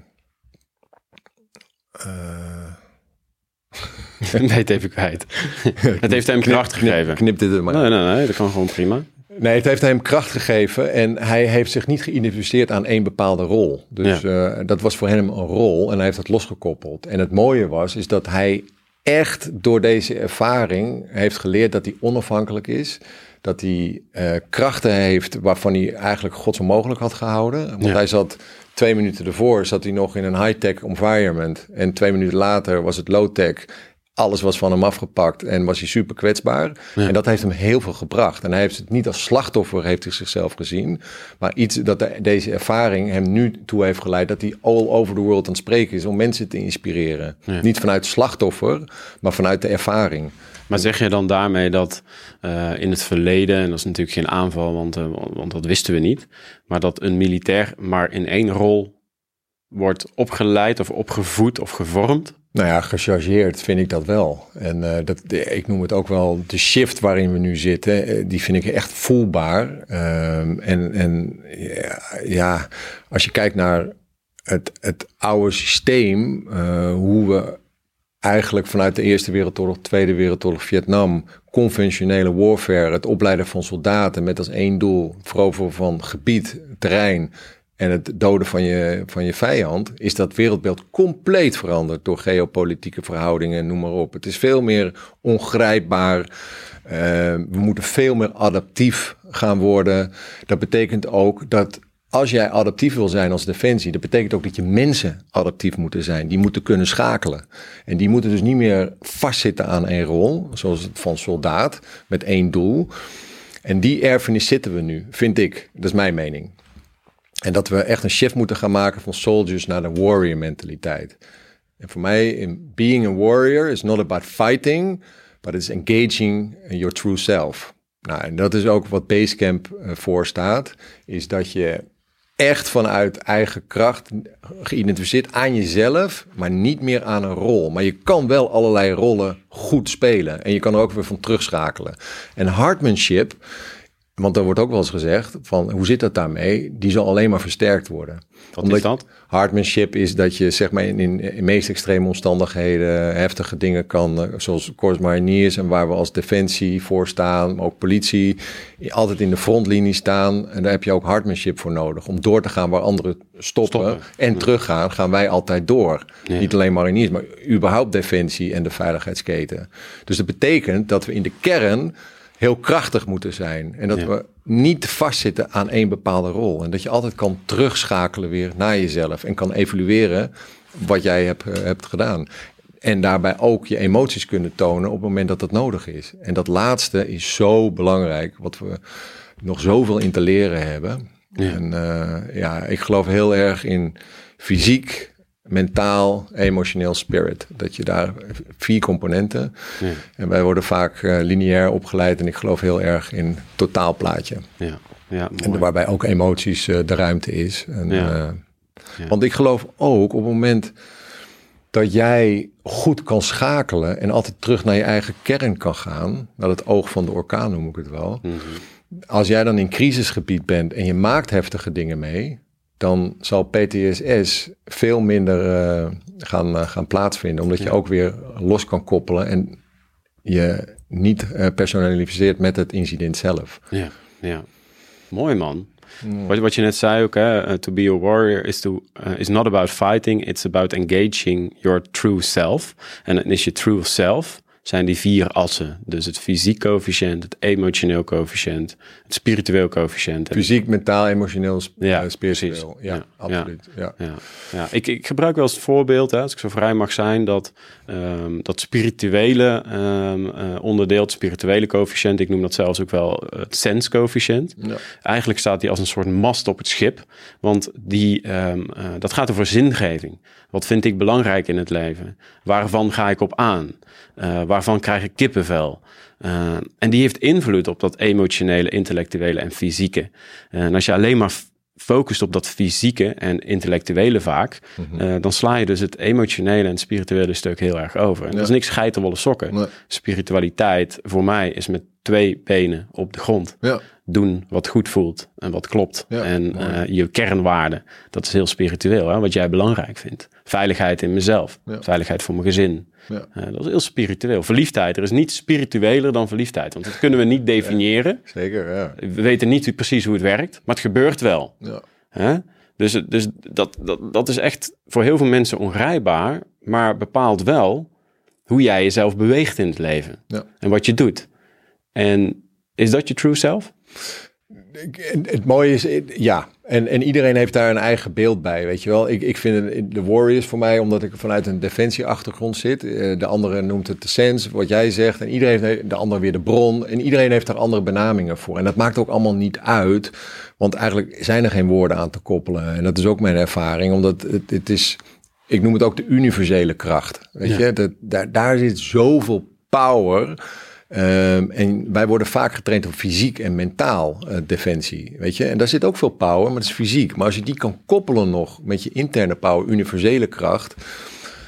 (laughs)
nee, het even kwijt. (laughs) het heeft hem kracht gegeven.
Knip dit er maar.
Nee, nee, nee, dat kan gewoon prima.
Nee, het heeft hem kracht gegeven en hij heeft zich niet geïdentificeerd aan één bepaalde rol. Dus eh, dat was voor hem een rol en hij heeft dat losgekoppeld. En het mooie was, is dat hij echt door deze ervaring heeft geleerd dat hij onafhankelijk is. Dat hij eh, krachten heeft waarvan hij eigenlijk gods onmogelijk had gehouden. Want
Ja.
hij zat twee minuten ervoor, zat hij nog in een high-tech environment. En twee minuten later was het low-tech. Alles was van hem afgepakt en was hij super kwetsbaar. En dat heeft hem heel veel gebracht. En hij heeft het niet als slachtoffer heeft hij zichzelf gezien. Maar iets dat de- deze ervaring hem nu toe heeft geleid... dat hij all over the world aan het spreken is om mensen te inspireren. Niet vanuit slachtoffer, maar vanuit de ervaring.
Maar zeg je dan daarmee dat eh, in het verleden, en dat is natuurlijk geen aanval, want, eh, want dat wisten we niet, maar dat een militair maar in één rol wordt opgeleid of opgevoed of gevormd?
Nou ja, gechargeerd vind ik dat wel. En eh, dat, ik noem het ook wel de shift waarin we nu zitten. eh, die vind ik echt voelbaar. Ehm, en en ja, als je kijkt naar het, het oude systeem, eh, hoe we eigenlijk vanuit de Eerste Wereldoorlog, Tweede Wereldoorlog, Vietnam, conventionele warfare, het opleiden van soldaten met als één doel veroveren van gebied, terrein en het doden van je, van je vijand, is dat wereldbeeld compleet veranderd door geopolitieke verhoudingen, noem maar op. Het is veel meer ongrijpbaar. Eh, we moeten veel meer adaptief gaan worden. Dat betekent ook dat als jij adaptief wil zijn als defensie, dat betekent ook dat je mensen adaptief moeten zijn. Die moeten kunnen schakelen. En die moeten dus niet meer vastzitten aan één rol, zoals van soldaat, met één doel. En die erfenis zitten we nu, vind ik. Dat is mijn mening. En dat we echt een shift moeten gaan maken van soldiers naar de warrior mentaliteit. En voor mij, in being a warrior is not about fighting, but it's engaging your true self. Nou, en dat is ook wat Basecamp uh, voor staat, is dat je echt vanuit eigen kracht geïdentificeerd aan jezelf, maar niet meer aan een rol. Maar je kan wel allerlei rollen goed spelen en je kan er ook weer van terugschakelen. En hardmanship, want er wordt ook wel eens gezegd van hoe zit dat daarmee? Die zal alleen maar versterkt worden.
Wat Omdat is dat?
Hardmanship is dat je zeg maar in, in, in meest extreme omstandigheden heftige dingen kan, zoals Corps Mariniers en waar we als defensie voor staan, maar ook politie, altijd in de frontlinie staan. En daar heb je ook hardmanship voor nodig. Om door te gaan waar anderen stoppen, stoppen. en ja. teruggaan, gaan wij altijd door. Ja. Niet alleen mariniers, maar überhaupt defensie en de veiligheidsketen. Dus dat betekent dat we in de kern heel krachtig moeten zijn. En dat ja. we niet vastzitten aan één bepaalde rol. En dat je altijd kan terugschakelen weer naar jezelf. En kan evalueren wat jij hebt, uh, hebt gedaan. En daarbij ook je emoties kunnen tonen op het moment dat dat nodig is. En dat laatste is zo belangrijk. Wat we nog zoveel in te leren hebben. Ja. En uh, ja, ik geloof heel erg in fysiek, mentaal, emotioneel, spirit. Dat je daar vier componenten. Ja. En wij worden vaak uh, lineair opgeleid en ik geloof heel erg in totaalplaatje.
Ja. Ja,
en waarbij ook emoties uh, de ruimte is. En, ja. uh, ja. Want ik geloof ook op het moment dat jij goed kan schakelen en altijd terug naar je eigen kern kan gaan, naar het oog van de orkaan noem ik het wel. Mm -hmm. Als jij dan in crisisgebied bent en je maakt heftige dingen mee, dan zal PTSS veel minder uh, gaan, uh, gaan plaatsvinden. Omdat ja. je ook weer los kan koppelen en je niet uh, personaliseert met het incident zelf.
Ja, ja. mooi man. Mm. Wat, wat je net zei ook, hè, to be a warrior is, to, is not about fighting, it's about engaging your true self. En dan is je true self zijn die vier assen. Dus het fysiek coëfficiënt, het emotioneel coëfficiënt, het spiritueel coëfficiënt.
Fysiek, mentaal, emotioneel, sp ja, spiritueel. Ja, ja, absoluut. Ja,
ja. ja. Ik, ik gebruik wel eens het voorbeeld, hè, als ik zo vrij mag zijn, dat um, dat spirituele um, uh, onderdeel, het spirituele coëfficiënt, ik noem dat zelfs ook wel het sense coëfficiënt. Ja. Eigenlijk staat die als een soort mast op het schip, want die, um, uh, dat gaat over zingeving. Wat vind ik belangrijk in het leven? Waarvan ga ik op aan? Uh, waarvan krijg ik kippenvel? Uh, en die heeft invloed op dat emotionele, intellectuele en fysieke. Uh, en als je alleen maar focust op dat fysieke en intellectuele vaak, mm -hmm. dan sla je dus het emotionele en spirituele stuk heel erg over. En ja. dat is niks geitenwolle sokken. Nee. Spiritualiteit voor mij is met twee benen op de grond.
Ja.
Doen wat goed voelt en wat klopt.
Ja,
en je kernwaarden, dat is heel spiritueel, hè, wat jij belangrijk vindt. Veiligheid in mezelf,
Ja.
veiligheid voor mijn gezin.
Ja.
Eh, dat is heel spiritueel. Verliefdheid, er is niets spiritueler dan verliefdheid, want dat kunnen we niet definiëren.
Zeker, ja.
We weten niet precies hoe het werkt, maar het gebeurt wel. Dus, dus dat, dat, dat is echt voor heel veel mensen ongrijpbaar, maar bepaalt wel hoe jij jezelf beweegt in het leven
Ja.
en wat je doet. En is dat je true self?
Het mooie is, ja, en, en iedereen heeft daar een eigen beeld bij, weet je wel. Ik, ik vind de Warriors voor mij, omdat ik vanuit een defensieachtergrond zit. Eh, De andere noemt het de sense, wat jij zegt. En iedereen heeft, de ander weer de bron. En iedereen heeft daar andere benamingen voor. En dat maakt ook allemaal niet uit, want eigenlijk zijn er geen woorden aan te koppelen. En dat is ook mijn ervaring, omdat het, het is, ik noem het ook de universele kracht. Weet
Ja.
je, dat, daar, daar zit zoveel power. Ehm, en wij worden vaak getraind op fysiek en mentaal eh, defensie, weet je. En daar zit ook veel power, maar dat is fysiek. Maar als je die kan koppelen nog met je interne power, universele kracht,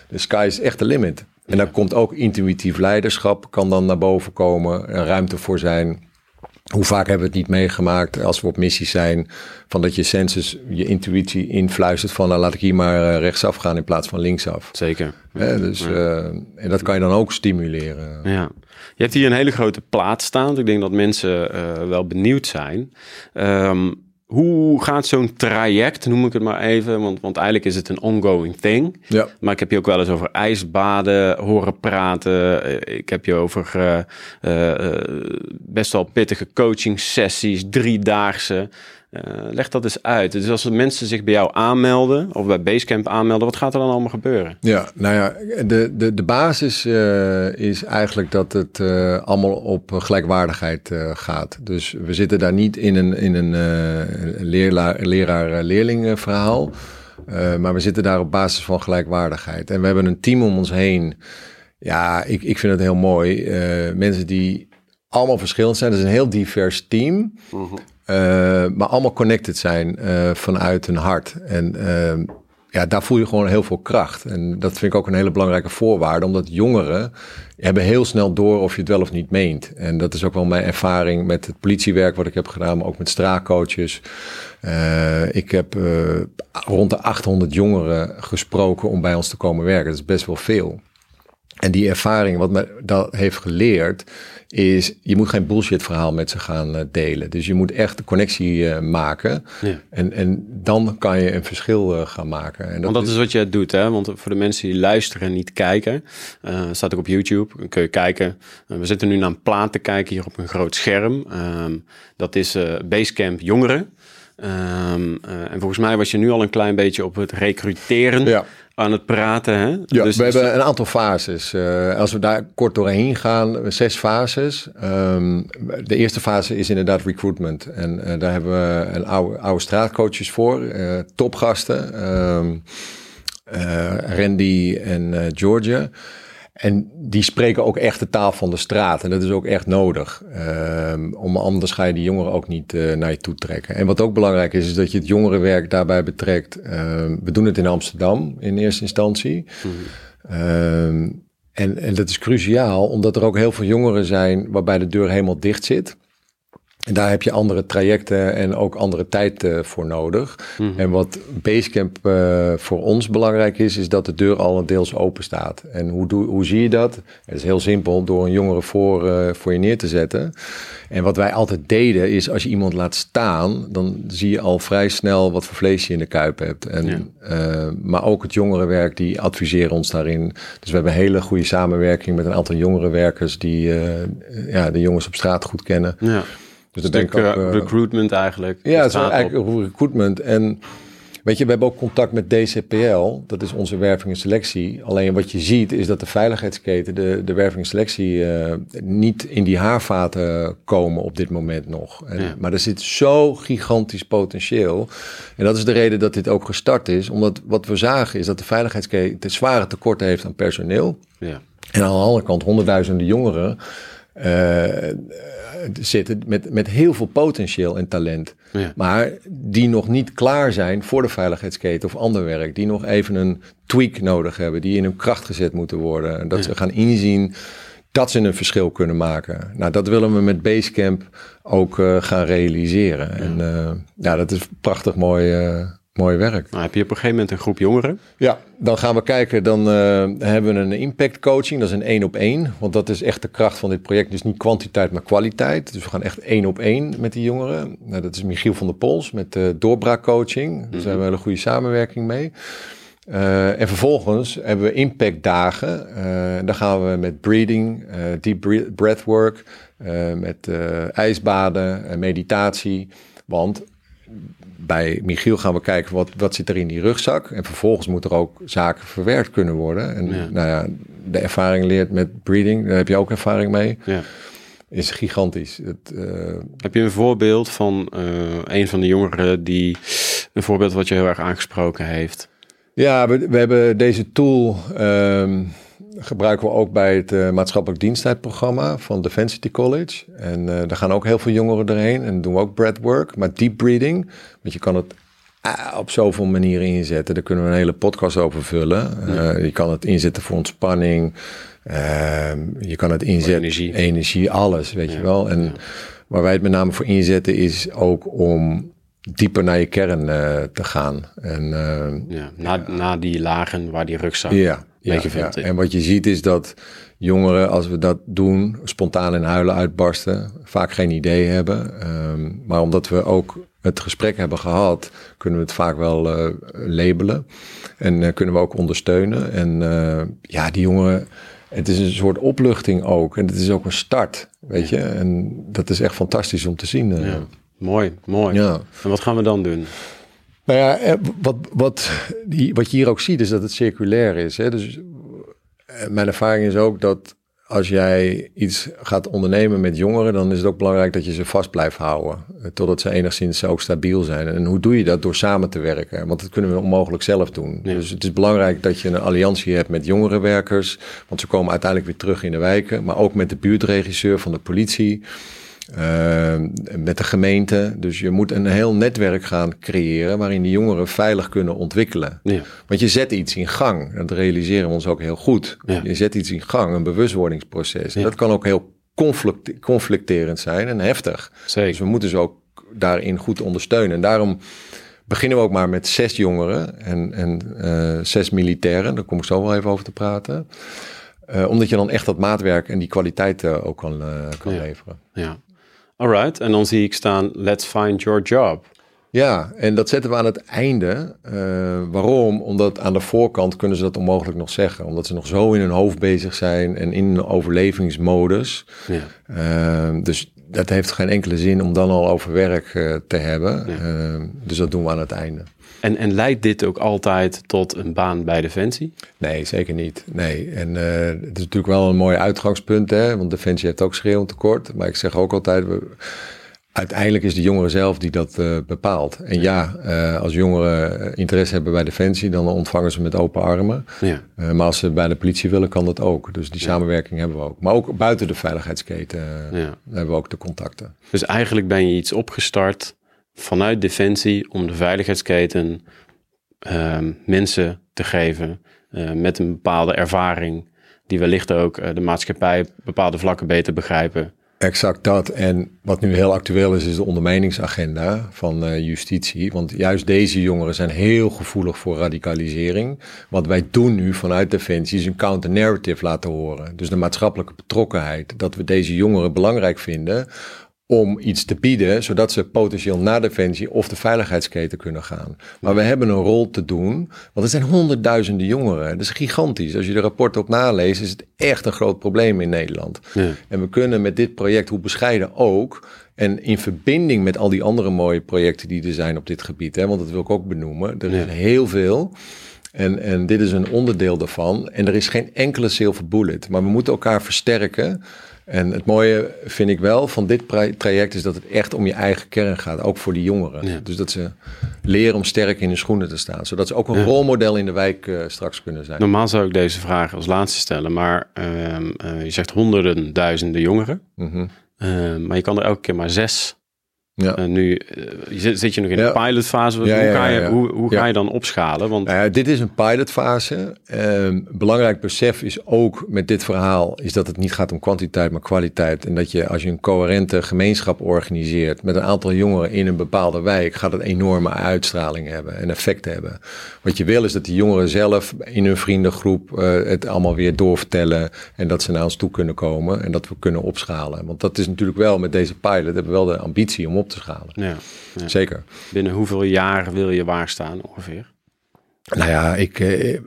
de sky is echt de limit. En daar komt ook intuïtief leiderschap, kan dan naar boven komen, er ruimte voor zijn. Hoe vaak hebben we het niet meegemaakt als we op missie zijn, van dat je sensus, je intuïtie influistert van, nou, laat ik hier maar eh, rechtsaf gaan in plaats van linksaf.
Zeker.
Dus, eh, en dat kan je dan ook stimuleren.
Ja. Je hebt hier een hele grote plaat staan. Dus ik denk dat mensen eh, wel benieuwd zijn. Ehm, hoe gaat zo'n traject, noem ik het maar even, want, want eigenlijk is het een ongoing thing.
Ja.
Maar ik heb je ook wel eens over ijsbaden horen praten. Eh, Ik heb je over eh, eh, best wel pittige coaching sessies, driedaagse. Eh leg dat eens uit. Dus als er mensen zich bij jou aanmelden of bij Basecamp aanmelden, wat gaat er dan allemaal gebeuren?
Ja, nou ja, de, de, de basis eh, is eigenlijk dat het eh, allemaal op gelijkwaardigheid eh, gaat. Dus we zitten daar niet in een, in een eh, leraar-leerling verhaal. Eh, maar we zitten daar op basis van gelijkwaardigheid. En we hebben een team om ons heen. Ja, ik, ik vind het heel mooi. Eh, mensen die allemaal verschillend zijn. Het is een heel divers team. Eh, maar allemaal connected zijn eh, vanuit hun hart. En eh, ja, daar voel je gewoon heel veel kracht. En dat vind ik ook een hele belangrijke voorwaarde. Omdat jongeren hebben heel snel door of je het wel of niet meent. En dat is ook wel mijn ervaring met het politiewerk wat ik heb gedaan. Maar ook met straatcoaches. Eh, ik heb rond de 800 jongeren gesproken om bij ons te komen werken. Dat is best wel veel. En die ervaring, wat me dat heeft geleerd, is je moet geen bullshit verhaal met ze gaan eh, delen. Dus je moet echt de connectie eh, maken.
Ja.
En, en dan kan je een verschil eh, gaan maken. En
Want dat is wat je doet, hè? Want voor de mensen die luisteren en niet kijken, eh, staat ook op YouTube. Dan kun je kijken. We zitten nu naar een plaat te kijken hier op een groot scherm. Ehm, dat is Basecamp Jongeren. Ehm, eh, en volgens mij was je nu al een klein beetje op het recruteren
Ja.
Aan het praten. Hè?
Ja,
Dus-
we hebben een aantal fases. Eh, als we daar kort doorheen gaan, zes fases. Ehm, de eerste fase is inderdaad recruitment. En eh, daar hebben we een oude, oude straatcoaches voor, eh, topgasten. Ehm, eh, Randy en Georgia. En die spreken ook echt de taal van de straat. En dat is ook echt nodig. Ehm, om anders ga je die jongeren ook niet eh, naar je toe trekken. En wat ook belangrijk is, is dat je het jongerenwerk daarbij betrekt. Ehm, we doen het in Amsterdam in eerste instantie. Ehm, en, en dat is cruciaal, omdat er ook heel veel jongeren zijn waarbij de deur helemaal dicht zit. En daar heb je andere trajecten en ook andere tijd eh, voor nodig. En wat Basecamp eh, voor ons belangrijk is, is dat de deur al deels open staat. En hoe, doe, hoe zie je dat? Het is heel simpel, door een jongere voor, eh, voor je neer te zetten. En wat wij altijd deden, is als je iemand laat staan, dan zie je al vrij snel wat voor vlees je in de kuip hebt. En,
Ja.
maar ook het jongerenwerk, die adviseren ons daarin. Dus we hebben een hele goede samenwerking met een aantal jongerenwerkers die ja, de jongens op straat goed kennen.
ja.
Dus ben
Stuk
ik ook,
eh,
eh,
recruitment eigenlijk.
ja, het is
op.
eigenlijk recruitment. En weet je, we hebben ook contact met DCPL. Dat is onze werving en selectie. Alleen wat je ziet is dat de veiligheidsketen, de, de werving en selectie, eh, niet in die haarvaten komen op dit moment nog. En,
Ja.
Maar er zit zo gigantisch potentieel. En dat is de reden dat dit ook gestart is. Omdat wat we zagen is dat de veiligheidsketen zware tekorten heeft aan personeel.
Ja.
En aan de andere kant honderdduizenden jongeren eh, zitten met, met heel veel potentieel en talent.
Ja.
Maar die nog niet klaar zijn voor de veiligheidsketen of ander werk. Die nog even een tweak nodig hebben. Die in hun kracht gezet moeten worden. En dat ze gaan inzien dat ze een verschil kunnen maken. Nou, dat willen we met Basecamp ook eh, gaan realiseren. En eh, ja, dat is prachtig mooi, mooi werk.
Nou, heb je op een gegeven moment een groep jongeren.
Ja, dan gaan we kijken. Dan eh, hebben we een impact coaching. Dat is een één op één. Want dat is echt de kracht van dit project. Dus niet kwantiteit, maar kwaliteit. Dus we gaan echt één op één met die jongeren. Nou, dat is Michiel van der Pols met uh, doorbraakcoaching. Daar hebben we een hele goede samenwerking mee. Uh, en vervolgens hebben we impactdagen. Uh, dan gaan we met breathing, uh, deep breathwork, met ijsbaden, meditatie. Want bij Michiel gaan we kijken wat, wat zit er in die rugzak. En vervolgens moet er ook zaken verwerkt kunnen worden. En ja. nou ja, de ervaring leert met breathing, daar heb je ook ervaring mee. Ja. Is gigantisch. Het, uh...
Heb je een voorbeeld van uh, een van de jongeren die een voorbeeld wat je heel erg aangesproken heeft?
Ja, we, we hebben deze tool um, gebruiken we ook bij het uh, maatschappelijk diensttijdprogramma van Defensity College. En uh, daar gaan ook heel veel jongeren erheen en doen we ook breathwork, maar deep breathing. Want je kan het uh, op zoveel manieren inzetten. Daar kunnen we een hele podcast over vullen. Ja. je kan het inzetten voor ontspanning. Ehm, je kan het inzetten,
energie.
energie, alles, weet ja. je wel. En ja. waar wij het met name voor inzetten is ook om dieper naar je kern te gaan. En,
ja, na, na die lagen waar die rugzak
ja, ja, ja. En wat je ziet is dat jongeren, als we dat doen, spontaan in huilen uitbarsten, vaak geen idee hebben. Um, maar omdat we ook het gesprek hebben gehad, kunnen we het vaak wel uh, labelen. En uh, kunnen we ook ondersteunen. En uh, ja, die jongeren, het is een soort opluchting ook. En het is ook een start, weet je. En dat is echt fantastisch om te zien.
Ja. Mooi, mooi.
Ja.
En wat gaan we dan doen?
Nou ja, wat, wat, die, wat je hier ook ziet is dat het circulair is. Hè? Dus mijn ervaring is ook dat als jij iets gaat ondernemen met jongeren, dan is het ook belangrijk dat je ze vast blijft houden. Totdat ze enigszins ook stabiel zijn. En hoe doe je dat? Door samen te werken. Want dat kunnen we onmogelijk zelf doen. Ja. Dus het is belangrijk dat je een alliantie hebt met jongerenwerkers. Want ze komen uiteindelijk weer terug in de wijken. Maar ook met de buurtregisseur van de politie. Uh, met de gemeente. Dus je moet een heel netwerk gaan creëren waarin die jongeren veilig kunnen ontwikkelen.
Ja.
Want je zet iets in gang. Dat realiseren we ons ook heel goed.
Ja.
Je zet iets in gang, een bewustwordingsproces. En dat kan ook heel conflict, conflicterend zijn en heftig.
Zeker.
Dus we moeten ze ook daarin goed ondersteunen. En daarom beginnen we ook maar met zes jongeren en, en uh, zes militairen. Daar kom ik zo wel even over te praten. Uh, omdat je dan echt dat maatwerk en die kwaliteit ook kan, kan leveren.
Ja. Alright, en dan zie ik staan, let's find your job.
Ja, en dat zetten we aan het einde. Uh, waarom? Omdat aan de voorkant kunnen ze dat onmogelijk nog zeggen. Omdat ze nog zo in hun hoofd bezig zijn en in een overlevingsmodus.
Ja.
Uh, dus dat heeft geen enkele zin om dan al over werk uh, te hebben.
Ja.
dus dat doen we aan het einde.
En, en leidt dit ook altijd tot een baan bij Defensie?
Nee, zeker niet. Nee. En uh, het is natuurlijk wel een mooi uitgangspunt, hè? want Defensie heeft ook schreeuwend tekort. Maar ik zeg ook altijd, we, uiteindelijk is de jongere zelf die dat uh, bepaalt. En ja, uh, als jongeren interesse hebben bij Defensie, dan ontvangen ze met open armen.
Ja.
Uh, maar als ze bij de politie willen, kan dat ook. Dus die ja. samenwerking hebben we ook. Maar ook buiten de veiligheidsketen
ja.
hebben we ook de contacten.
Dus eigenlijk ben je iets opgestart vanuit Defensie om de veiligheidsketen uh, mensen te geven uh, met een bepaalde ervaring, die wellicht ook uh, de maatschappij op bepaalde vlakken beter begrijpen.
Exact dat. En wat nu heel actueel is, is de ondermijningsagenda van uh, justitie. Want juist deze jongeren zijn heel gevoelig voor radicalisering. Wat wij doen nu vanuit Defensie is een counter-narrative laten horen. Dus de maatschappelijke betrokkenheid. Dat we deze jongeren belangrijk vinden om iets te bieden, zodat ze potentieel naar Defensie of de veiligheidsketen kunnen gaan. Maar we hebben een rol te doen, want er zijn honderdduizenden jongeren. Dat is gigantisch. Als je de rapporten op naleest, is het echt een groot probleem in Nederland.
Ja.
En we kunnen met dit project, hoe bescheiden ook, en in verbinding met al die andere mooie projecten die er zijn op dit gebied, hè, want dat wil ik ook benoemen, er is heel veel. En, en dit is een onderdeel daarvan. En er is geen enkele silver bullet. Maar we moeten elkaar versterken. En het mooie vind ik wel van dit traject is dat het echt om je eigen kern gaat. Ook voor die jongeren.
Ja.
Dus dat ze leren om sterk in hun schoenen te staan. Zodat ze ook een
Ja.
rolmodel in de wijk uh, straks kunnen zijn.
Normaal zou ik deze vraag als laatste stellen, maar um, uh, je zegt honderden, duizenden jongeren.
Mm -hmm.
Uh, maar je kan er elke keer maar zes
Ja.
Eh, nu eh, zit, zit je nog in
Ja.
de pilotfase.
Ja,
hoe ga je. Hoe, hoe ga je dan opschalen? Want
Nou dit is een pilotfase. Ehm, belangrijk besef is ook met dit verhaal... is dat het niet gaat om kwantiteit, maar kwaliteit. En dat je als je een coherente gemeenschap organiseert... met een aantal jongeren in een bepaalde wijk... gaat het enorme uitstraling hebben en effect hebben. Wat je wil is dat die jongeren zelf in hun vriendengroep... eh, het allemaal weer doorvertellen... en dat ze naar ons toe kunnen komen en dat we kunnen opschalen. Want dat is natuurlijk wel met deze pilot... hebben we wel de ambitie om op te schalen.
ja, ja.
Zeker.
binnen hoeveel jaar wil je waar staan ongeveer?
Nou ja, ik, eh,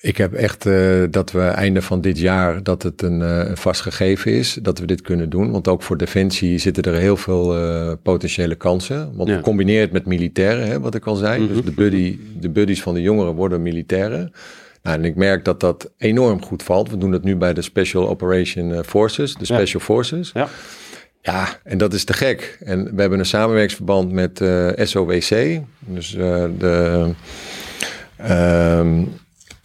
ik heb echt eh, dat we einde van dit jaar dat het een, een vast gegeven is dat we dit kunnen doen. Want ook voor Defensie zitten er heel veel potentiële kansen. Want
Ja.
het met militairen, hè, wat ik al zei. Dus de, buddy, de buddies van de jongeren worden militairen. Nou, en ik merk dat dat enorm goed valt. We doen het nu bij de Special Operation Forces, de
Ja.
Special Forces.
Ja.
Ja, en dat is te gek. En we hebben een samenwerkingsverband met eh, SOWC. Dus eh, de, ehm,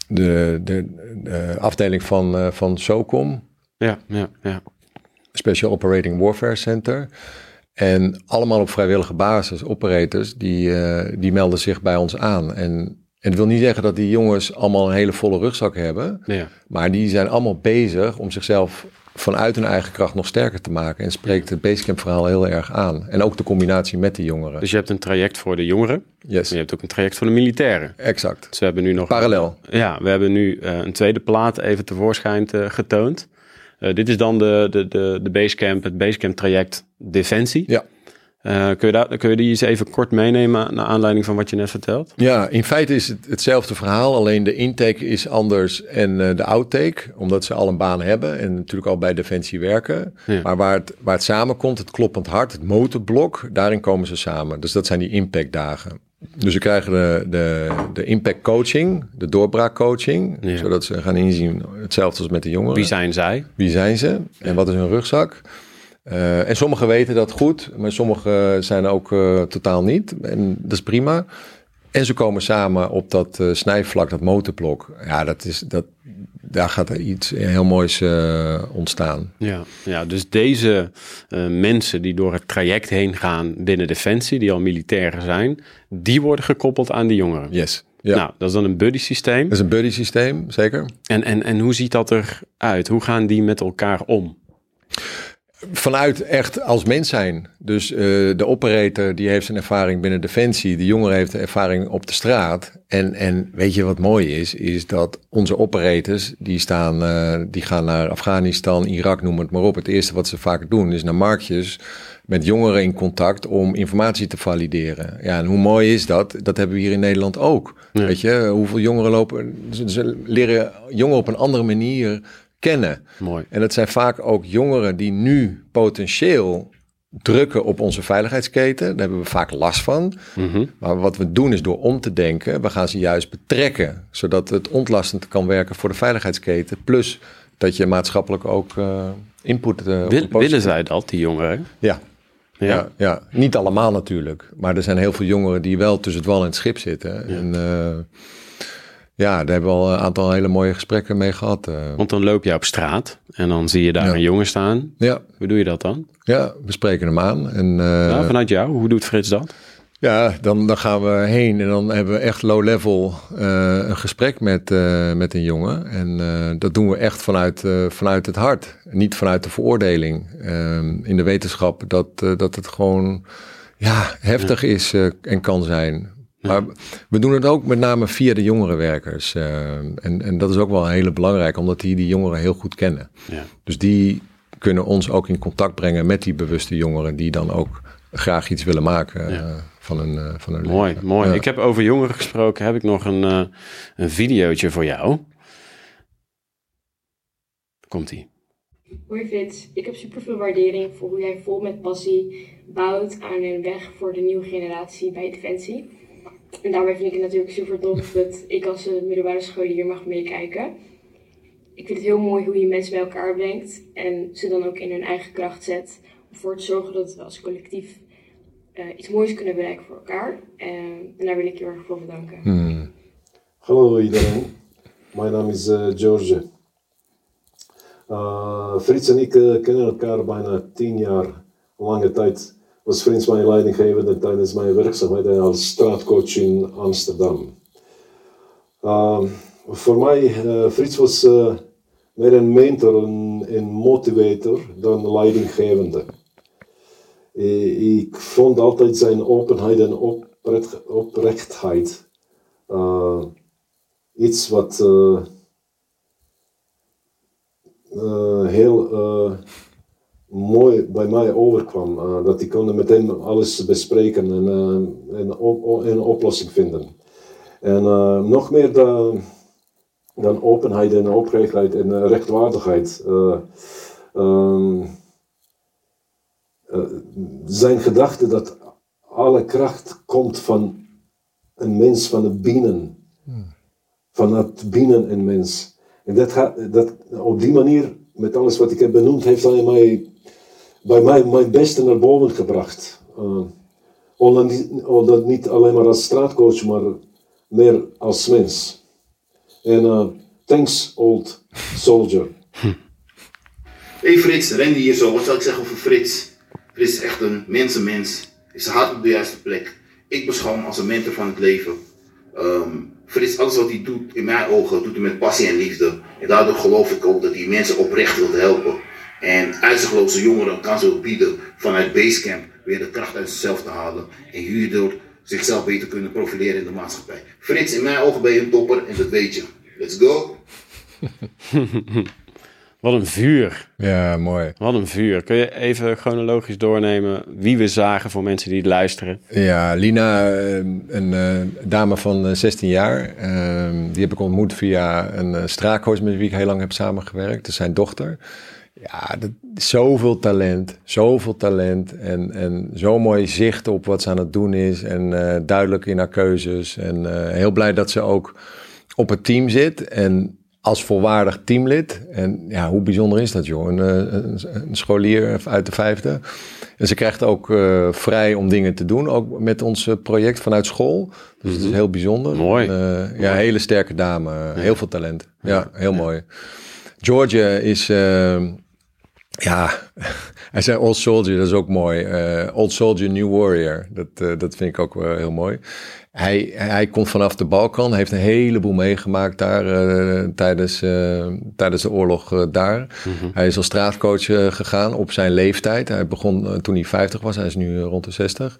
de, de, de afdeling van, eh, van SOCOM,
Ja, ja, ja.
Special Operating Warfare Center. En allemaal op vrijwillige basis, operators, die, die melden zich bij ons aan. En, en het wil niet zeggen dat die jongens allemaal een hele volle rugzak hebben.
ja.
Maar die zijn allemaal bezig om zichzelf vanuit hun eigen kracht nog sterker te maken. En spreekt het Basecamp verhaal heel erg aan. En ook de combinatie met de jongeren.
Dus je hebt een traject voor de jongeren.
Yes,
je hebt ook een traject voor de militairen.
exact.
Dus we hebben nu nog...
Parallel.
Ja, we hebben nu eh, een tweede plaat even tevoorschijn te- getoond. Eh, dit is dan de, de, de, de Basecamp, het Basecamp traject Defensie.
Ja.
Eh, kun, je daar, kun je die eens even kort meenemen naar aanleiding van wat je net vertelt?
Ja, in feite is het hetzelfde verhaal, alleen de intake is anders en eh, de outtake, omdat ze al een baan hebben en natuurlijk al bij Defensie werken.
Ja.
Maar waar het, waar het samenkomt, het kloppend hart, het motorblok, daarin komen ze samen. Dus dat zijn die impactdagen. Dus ze krijgen de, de, de impact coaching, de doorbraakcoaching,
Ja.
zodat ze gaan inzien, hetzelfde als met de jongeren.
Wie zijn zij?
Wie zijn ze en wat is hun rugzak? Eh, en sommigen weten dat goed, maar sommigen zijn ook eh, totaal niet. En dat is prima. En ze komen samen op dat eh, snijvlak, dat motorblok. Ja, dat is, dat, daar gaat er iets heel moois ontstaan.
Ja, ja dus deze mensen die door het traject heen gaan binnen Defensie, die al militairen zijn, die worden gekoppeld aan die jongeren.
Yes. Ja.
Nou, dat is dan een buddy systeem.
Dat is een buddy systeem, zeker.
En, en, en hoe ziet dat eruit? Hoe gaan die met elkaar om?
Vanuit echt als mens zijn. Dus eh, de operator die heeft zijn ervaring binnen Defensie. De jongere heeft de ervaring op de straat. En, en weet je wat mooi is? Is dat onze operators die, staan, eh, die gaan naar Afghanistan, Irak, noem het maar op. Het eerste wat ze vaak doen is naar marktjes met jongeren in contact om informatie te valideren. Ja, en hoe mooi is dat? Dat hebben we hier in Nederland ook.
Ja.
Weet je, hoeveel jongeren lopen... Ze, ze leren jongeren op een andere manier kennen.
Mooi.
En dat zijn vaak ook jongeren die nu potentieel drukken op onze veiligheidsketen. Daar hebben we vaak last van.
Mhm.
Maar wat we doen is door om te denken, we gaan ze juist betrekken. Zodat het ontlastend kan werken voor de veiligheidsketen. Plus dat je maatschappelijk ook eh, input... op
Wil- willen zij dat, die jongeren?
Ja.
Ja.
Ja. Ja, niet allemaal natuurlijk. Maar er zijn heel veel jongeren die wel tussen het wal en het schip zitten. En eh, ja, daar hebben we al een aantal hele mooie gesprekken mee gehad. eh.
Want dan loop je op straat en dan zie je daar
Ja.
een jongen staan.
ja,
Hoe doe je dat dan?
ja, we spreken hem aan. En, eh,
Nou, vanuit jou, hoe doet Frits dat?
Ja, dan, dan gaan we heen en dan hebben we echt low level eh, een gesprek met, met een jongen. En dat doen we echt vanuit, vanuit het hart, niet vanuit de veroordeling. Ehm, in de wetenschap dat, dat het gewoon ja, heftig is en kan zijn. Maar we doen het ook met name via de jongerenwerkers. eh, en, en dat is ook wel heel belangrijk, omdat die die jongeren heel goed kennen.
Ja.
Dus die kunnen ons ook in contact brengen met die bewuste jongeren die dan ook graag iets willen maken
Ja.
eh, van hun, eh, van hun
Mooi,
leven.
mooi.
Ja.
Ik heb over jongeren gesproken. Heb ik nog een, eh een videootje voor jou. Komt-ie.
Hoi Frits, ik heb superveel waardering voor hoe jij vol met passie bouwt aan een weg voor de nieuwe generatie bij Defensie. En daarbij vind ik het natuurlijk super tof dat ik als eh, middelbare scholier mag meekijken. Ik vind het heel mooi hoe je mensen bij elkaar brengt en ze dan ook in hun eigen kracht zet. Om ervoor te zorgen dat we als collectief eh, iets moois kunnen bereiken voor elkaar. Eh, en daar wil ik je heel erg voor bedanken.
Hmm.
Hallo iedereen, mijn naam is George. Uh, Frits en ik eh, kennen elkaar bijna tien jaar, lange tijd. Was Frits mijn leidinggevende tijdens mijn werkzaamheden als straatcoach in Amsterdam. Ehm, voor mij, uh, Frits was uh, meer een mentor en motivator dan leidinggevende. Ik vond altijd zijn openheid en oprecht, oprechtheid uh, iets wat heel mooi bij mij overkwam. Uh, dat ik kon meteen alles bespreken en, uh, en op, een oplossing vinden. En uh, nog meer dan, dan openheid en oprechtheid en rechtvaardigheid. Um, zijn gedachte dat alle kracht komt van een mens, van het binnen. Hmm. Van het binnen een mens. En dat gaat, dat, op die manier, met alles wat ik heb benoemd, heeft hij mij bij mij mijn beste naar boven gebracht. Uh, omdat niet alleen maar als straatcoach, maar meer als mens. En uh, thanks, old soldier.
Hey Frits, Randy hier zo. Wat zal ik zeggen over Frits? Frits is echt een mensenmens. Is hart op de juiste plek. Ik beschouw hem als een mentor van het leven. Um, Frits, alles wat hij doet, in mijn ogen, doet hij met passie en liefde. En daardoor geloof ik ook dat hij mensen oprecht wil helpen. En uitzichtloze jongeren kan zo bieden vanuit Basecamp weer de kracht uit zichzelf te halen. En hierdoor zichzelf beter kunnen profileren in de maatschappij. Frits, in mijn ogen ben je een topper en dat weet je. Let's go! (laughs)
Wat een vuur.
Ja, mooi.
Wat een vuur. Kun je even chronologisch doornemen wie we zagen voor mensen die luisteren?
Ja, Lina, eh, een uh, dame van 16 eh, jaar. Uh, die heb ik ontmoet via een straakhoos met wie ik heel lang heb samengewerkt. Dat is zijn dochter. Ja, dat, zoveel talent, zoveel talent en, en zo mooi zicht op wat ze aan het doen is en uh, duidelijk in haar keuzes. En uh, heel blij dat ze ook op het team zit en als volwaardig teamlid. En ja, hoe bijzonder is dat joh, een, eh, een, een scholier uit de vijfde. En ze krijgt ook uh, vrij om dingen te doen, ook met ons project vanuit school. Dus het is heel bijzonder.
Mooi.
Uh, ja, hele sterke dame, heel veel talent. Ja, heel ja. mooi. Georgia is ja, (laughs) hij zei Old Soldier, dat is ook mooi. Uh, Old Soldier, New Warrior. Dat, uh, dat vind ik ook wel heel mooi. Hij, hij komt vanaf de Balkan, heeft een heleboel meegemaakt daar uh, tijdens, tijdens de oorlog daar. Mm -hmm. Hij is als straatcoach gegaan op zijn leeftijd. Hij begon toen hij 50 was, hij is nu rond de 60.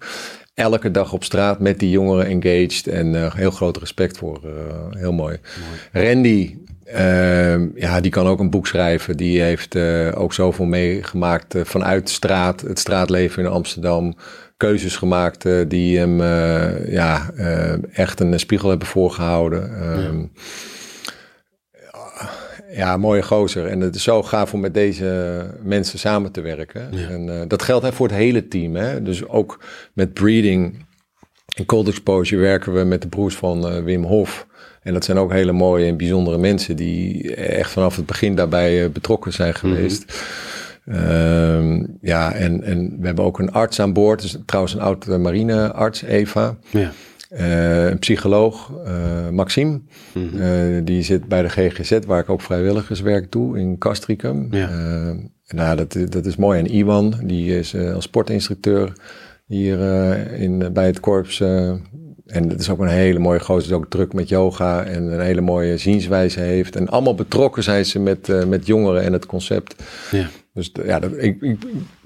Elke dag op straat met die jongeren engaged en heel groot respect voor. heel mooi. mooi. Randy, Uh, ja, die kan ook een boek schrijven. Die heeft uh, ook zoveel meegemaakt uh, vanuit de straat, het straatleven in Amsterdam. Keuzes gemaakt uh, die hem ja, echt een spiegel hebben voorgehouden. Um, ja. ja. mooie gozer. En het is zo gaaf om met deze mensen samen te werken. Ja. En dat geldt hè, voor het hele team. Hè? Dus ook met breeding en cold exposure werken we met de broers van Wim Hof. En dat zijn ook hele mooie en bijzondere mensen die echt vanaf het begin daarbij uh, betrokken zijn mhm. geweest. Mm -hmm. ja, en, en we hebben ook een arts aan boord. Dus trouwens een oud marinearts, Eva. Ja. Uh, een psycholoog, uh, Maxime. Mm -hmm. die zit bij de GGZ, waar ik ook vrijwilligerswerk doe in Castricum. Ja. nou, dat, dat is mooi. En Iwan, die is als sportinstructeur hier in, bij het korps en het is ook een hele mooie gozer, ook druk met yoga en een hele mooie zienswijze heeft. En allemaal betrokken zijn ze met, uh, met jongeren en het concept. Ja. Dus ja, dat, ik, ik,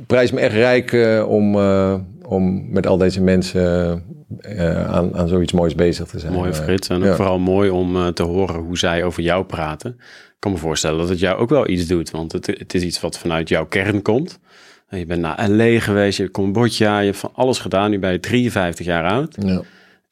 prijs me echt rijk uh, om, uh, om met al deze mensen aan, aan zoiets moois bezig te zijn.
Mooi Frits, en ja. vooral mooi om te horen hoe zij over jou praten. Ik kan me voorstellen dat het jou ook wel iets doet, want het, het is iets wat vanuit jouw kern komt. Je bent naar LA geweest, je hebt Cambodja, je hebt van alles gedaan. Nu ben je 53 jaar oud. Ja.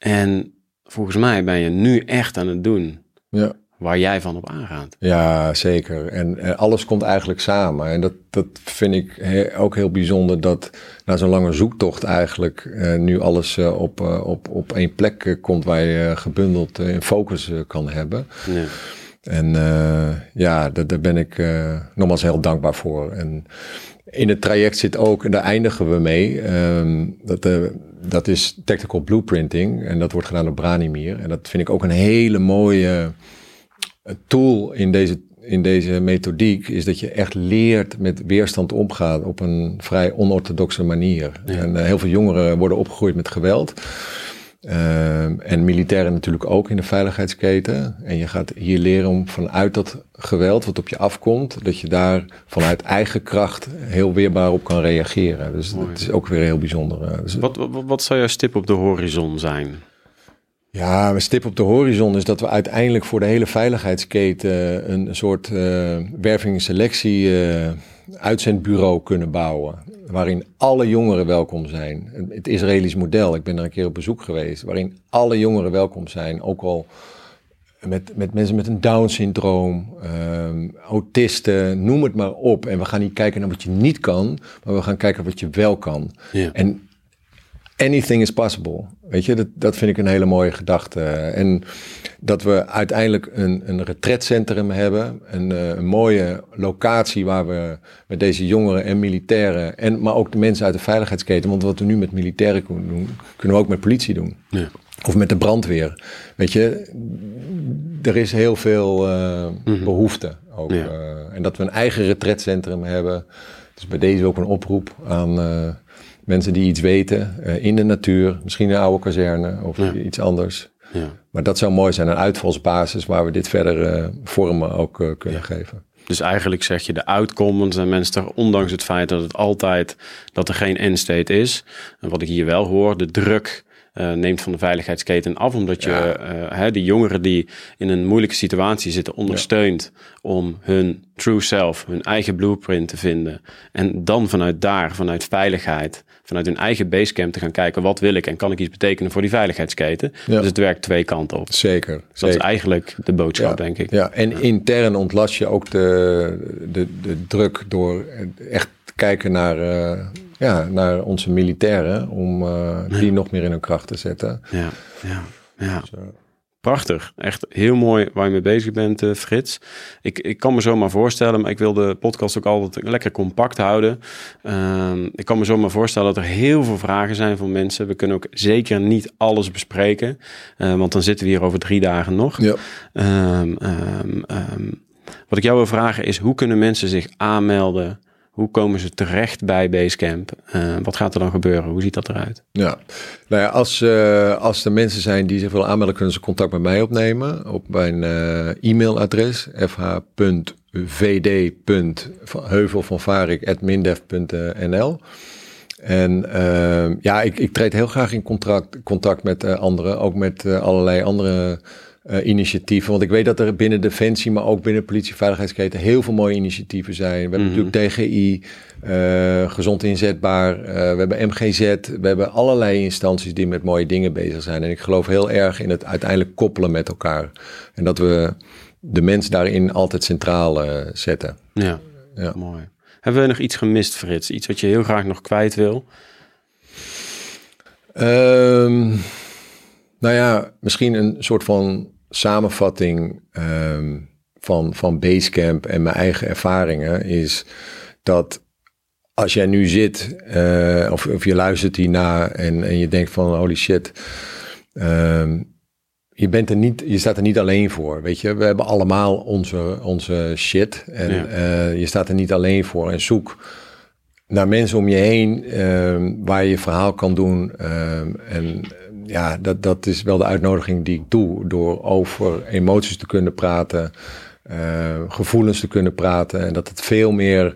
En volgens mij ben je nu echt aan het doen ja. waar jij van op aangaat.
Ja, zeker. En, en alles komt eigenlijk samen. En dat, dat vind ik he, ook heel bijzonder dat na zo'n lange zoektocht eigenlijk uh, nu alles uh, op, uh, op, op één plek komt waar je gebundeld in focus kan hebben. Ja. En ja, daar, daar ben ik nogmaals heel dankbaar voor. En in het traject zit ook, en daar eindigen we mee, um, dat, uh, dat is tactical blueprinting. En dat wordt gedaan door Branimir. En dat vind ik ook een hele mooie eh, tool in deze, in deze methodiek is dat je echt leert met weerstand omgaan op een vrij onorthodoxe manier. En eh, heel veel jongeren worden opgegroeid met geweld. Ehm, en militairen natuurlijk ook in de veiligheidsketen. En je gaat hier leren om vanuit dat geweld wat op je afkomt, dat je daar vanuit eigen kracht heel weerbaar op kan reageren. Dus dat is ook weer heel bijzonder. eh. Dus,
Wat, wat, wat zou jouw stip op de horizon zijn?
Ja, een stip op de horizon is dat we uiteindelijk voor de hele veiligheidsketen een soort eh werving- en selectie eh, uitzendbureau kunnen bouwen. Waarin alle jongeren welkom zijn. Het Israëlisch model, ik ben er een keer op bezoek geweest. Waarin alle jongeren welkom zijn. Ook al met, met mensen met een Down-syndroom, ehm, autisten, noem het maar op. En we gaan niet kijken naar wat je niet kan, maar we gaan kijken wat je wel kan.
Ja.
En anything is possible. Weet je, dat, dat vind ik een hele mooie gedachte. En dat we uiteindelijk een, een retretcentrum hebben. Een, eh, een mooie locatie waar we met deze jongeren en militairen. En, maar ook de mensen uit de veiligheidsketen. Want wat we nu met militairen kunnen doen, kunnen we ook met politie doen.
Ja.
Of met de brandweer. Weet je, er is heel veel eh, behoefte ook.
Ja.
eh, en dat we een eigen retretcentrum hebben. Dus bij deze ook een oproep aan mensen die iets weten eh, in de natuur. Misschien een oude kazerne of
Ja.
iets anders.
Ja.
Maar dat zou mooi zijn, een uitvalsbasis waar we dit verder eh, vormen ook eh, kunnen geven.
Dus eigenlijk zeg je de outcomes en mensen ondanks het feit dat het altijd, dat er geen end state is. En wat ik hier wel hoor, de druk eh, neemt van de veiligheidsketen af. Omdat je
Ja.
eh, hè, die jongeren die in een moeilijke situatie zitten ondersteunt om hun true self, hun eigen blueprint te vinden. En dan vanuit daar, vanuit veiligheid, vanuit hun eigen basecamp te gaan kijken wat wil ik en kan ik iets betekenen voor die veiligheidsketen.
Ja.
Dus het werkt twee kanten op.
Zeker.
Dat is eigenlijk de boodschap, denk ik.
Ja, en intern ontlast je ook de, de, de druk door echt te kijken naar, eh, ja, naar onze militairen. Om eh, die nog meer in hun kracht te zetten.
Ja, ja, ja. Prachtig. Echt heel mooi waar je mee bezig bent, eh, Frits. Ik, ik kan me zomaar voorstellen, maar ik wil de podcast ook altijd lekker compact houden. Ehm, ik kan me zomaar voorstellen dat er heel veel vragen zijn van mensen. We kunnen ook zeker niet alles bespreken, eh, want dan zitten we hier over drie dagen nog.
Ja.
Ehm, ehm, wat ik jou wil vragen is, hoe kunnen mensen zich aanmelden? Hoe komen ze terecht bij Basecamp? Eh, wat gaat er dan gebeuren? Hoe ziet dat eruit?
Ja, nou ja, als, eh, als er mensen zijn die zich willen aanmelden, kunnen ze contact met mij opnemen op mijn eh, e-mailadres fh.vd.heuvelvanvarik.mindef.nl En ja, ik, ik treed heel graag in contact, contact met anderen, ook met allerlei andere eh, initiatieven. Want ik weet dat er binnen Defensie, maar ook binnen politie, veiligheidsketen heel veel mooie initiatieven zijn. We hebben natuurlijk DGI, eh, gezond inzetbaar, eh, we hebben MGZ, we hebben allerlei instanties die met mooie dingen bezig zijn. En ik geloof heel erg in het uiteindelijk koppelen met elkaar. En dat we de mens daarin altijd centraal zetten.
Ja,
Ja.
mooi. Hebben we nog iets gemist, Frits? Iets wat je heel graag nog kwijt wil?
Ehm, nou ja, misschien een soort van samenvatting ehm, van, van Basecamp en mijn eigen ervaringen is dat als jij nu zit eh, of, of je luistert hierna en, en je denkt van holy shit, ehm, je, bent er niet, je staat er niet alleen voor, weet je. We hebben allemaal onze, onze shit en
Ja.
eh, je staat er niet alleen voor en zoek naar mensen om je heen ehm, waar je je verhaal kan doen. en ja, dat, dat is wel de uitnodiging die ik doe. Door over emoties te kunnen praten, eh, gevoelens te kunnen praten. En dat het veel meer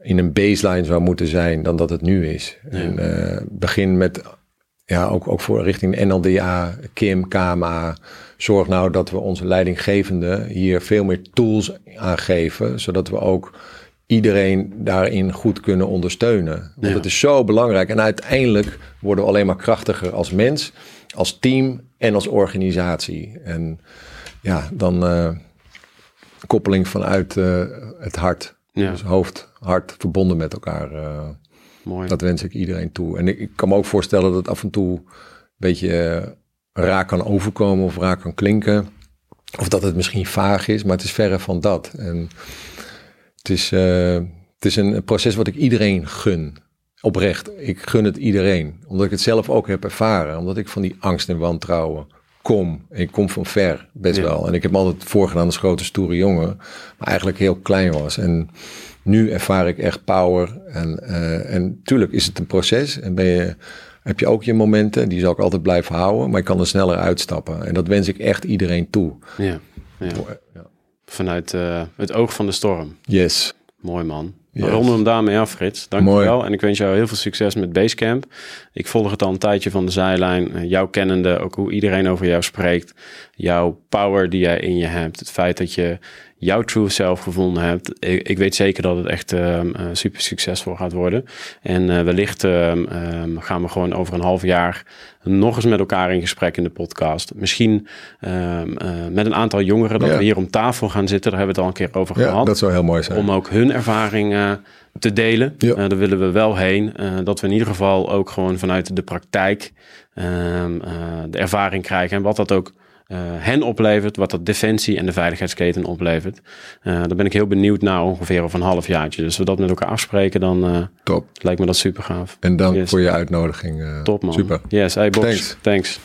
in een baseline zou moeten zijn dan dat het nu is. En eh, begin met, ja, ook, ook voor richting NLDA, Kim, KMA. Zorg nou dat we onze leidinggevende hier veel meer tools aan geven, zodat we ook iedereen daarin goed kunnen ondersteunen. Want
Ja.
het is zo belangrijk. En uiteindelijk worden we alleen maar krachtiger als mens, als team en als organisatie. En ja, dan eh, koppeling vanuit eh, het hart.
Ja.
Dus hoofd, hart verbonden met elkaar. eh,
Mooi.
dat wens ik iedereen toe. En ik, ik kan me ook voorstellen dat het af en toe een beetje raar kan overkomen of raar kan klinken. Of dat het misschien vaag is, maar het is verre van dat. En het is, eh, het is een proces wat ik iedereen gun. Oprecht. Ik gun het iedereen. Omdat ik het zelf ook heb ervaren. Omdat ik van die angst en wantrouwen kom. Ik kom van ver, best
Ja.
wel. En ik heb altijd voorgedaan als grote stoere jongen, maar eigenlijk heel klein was. En nu ervaar ik echt power. En, eh, en tuurlijk is het een proces. En ben je, heb je ook je momenten, die zal ik altijd blijven houden, maar ik kan er sneller uitstappen. En dat wens ik echt iedereen toe.
Ja, ja. Vanuit eh, het oog van de storm.
Yes.
Mooi man. We
Yes.
ronden hem daarmee af, Frits. Dank je wel. En ik wens jou heel veel succes met Basecamp. Ik volg het al een tijdje van de zijlijn. Eh, Jouw kennende, ook hoe iedereen over jou spreekt. Jouw power die jij in je hebt. Het feit dat je jouw true self gevonden hebt. Ik, ik weet zeker dat het echt ehm, eh, super succesvol gaat worden. En eh, wellicht ehm, ehm, gaan we gewoon over een half jaar nog eens met elkaar in gesprek in de podcast. Misschien eh, met een aantal jongeren dat
Ja.
we hier om tafel gaan zitten. Daar hebben we het al een keer over
Ja,
gehad
dat zou heel mooi zijn.
om ook hun ervaring eh, te delen.
Ja.
Daar willen we wel heen. Dat we in ieder geval ook gewoon vanuit de praktijk de ervaring krijgen. En wat dat ook eh, hen oplevert, wat dat defensie en de veiligheidsketen oplevert. Eh, daar ben ik heel benieuwd naar ongeveer over een halfjaartje. Dus als we dat met elkaar afspreken, dan eh,
Top.
lijkt me dat super gaaf.
En dank
Yes.
voor je uitnodiging.
Top man.
Super.
Yes, hey Box.
Thanks.
Thanks.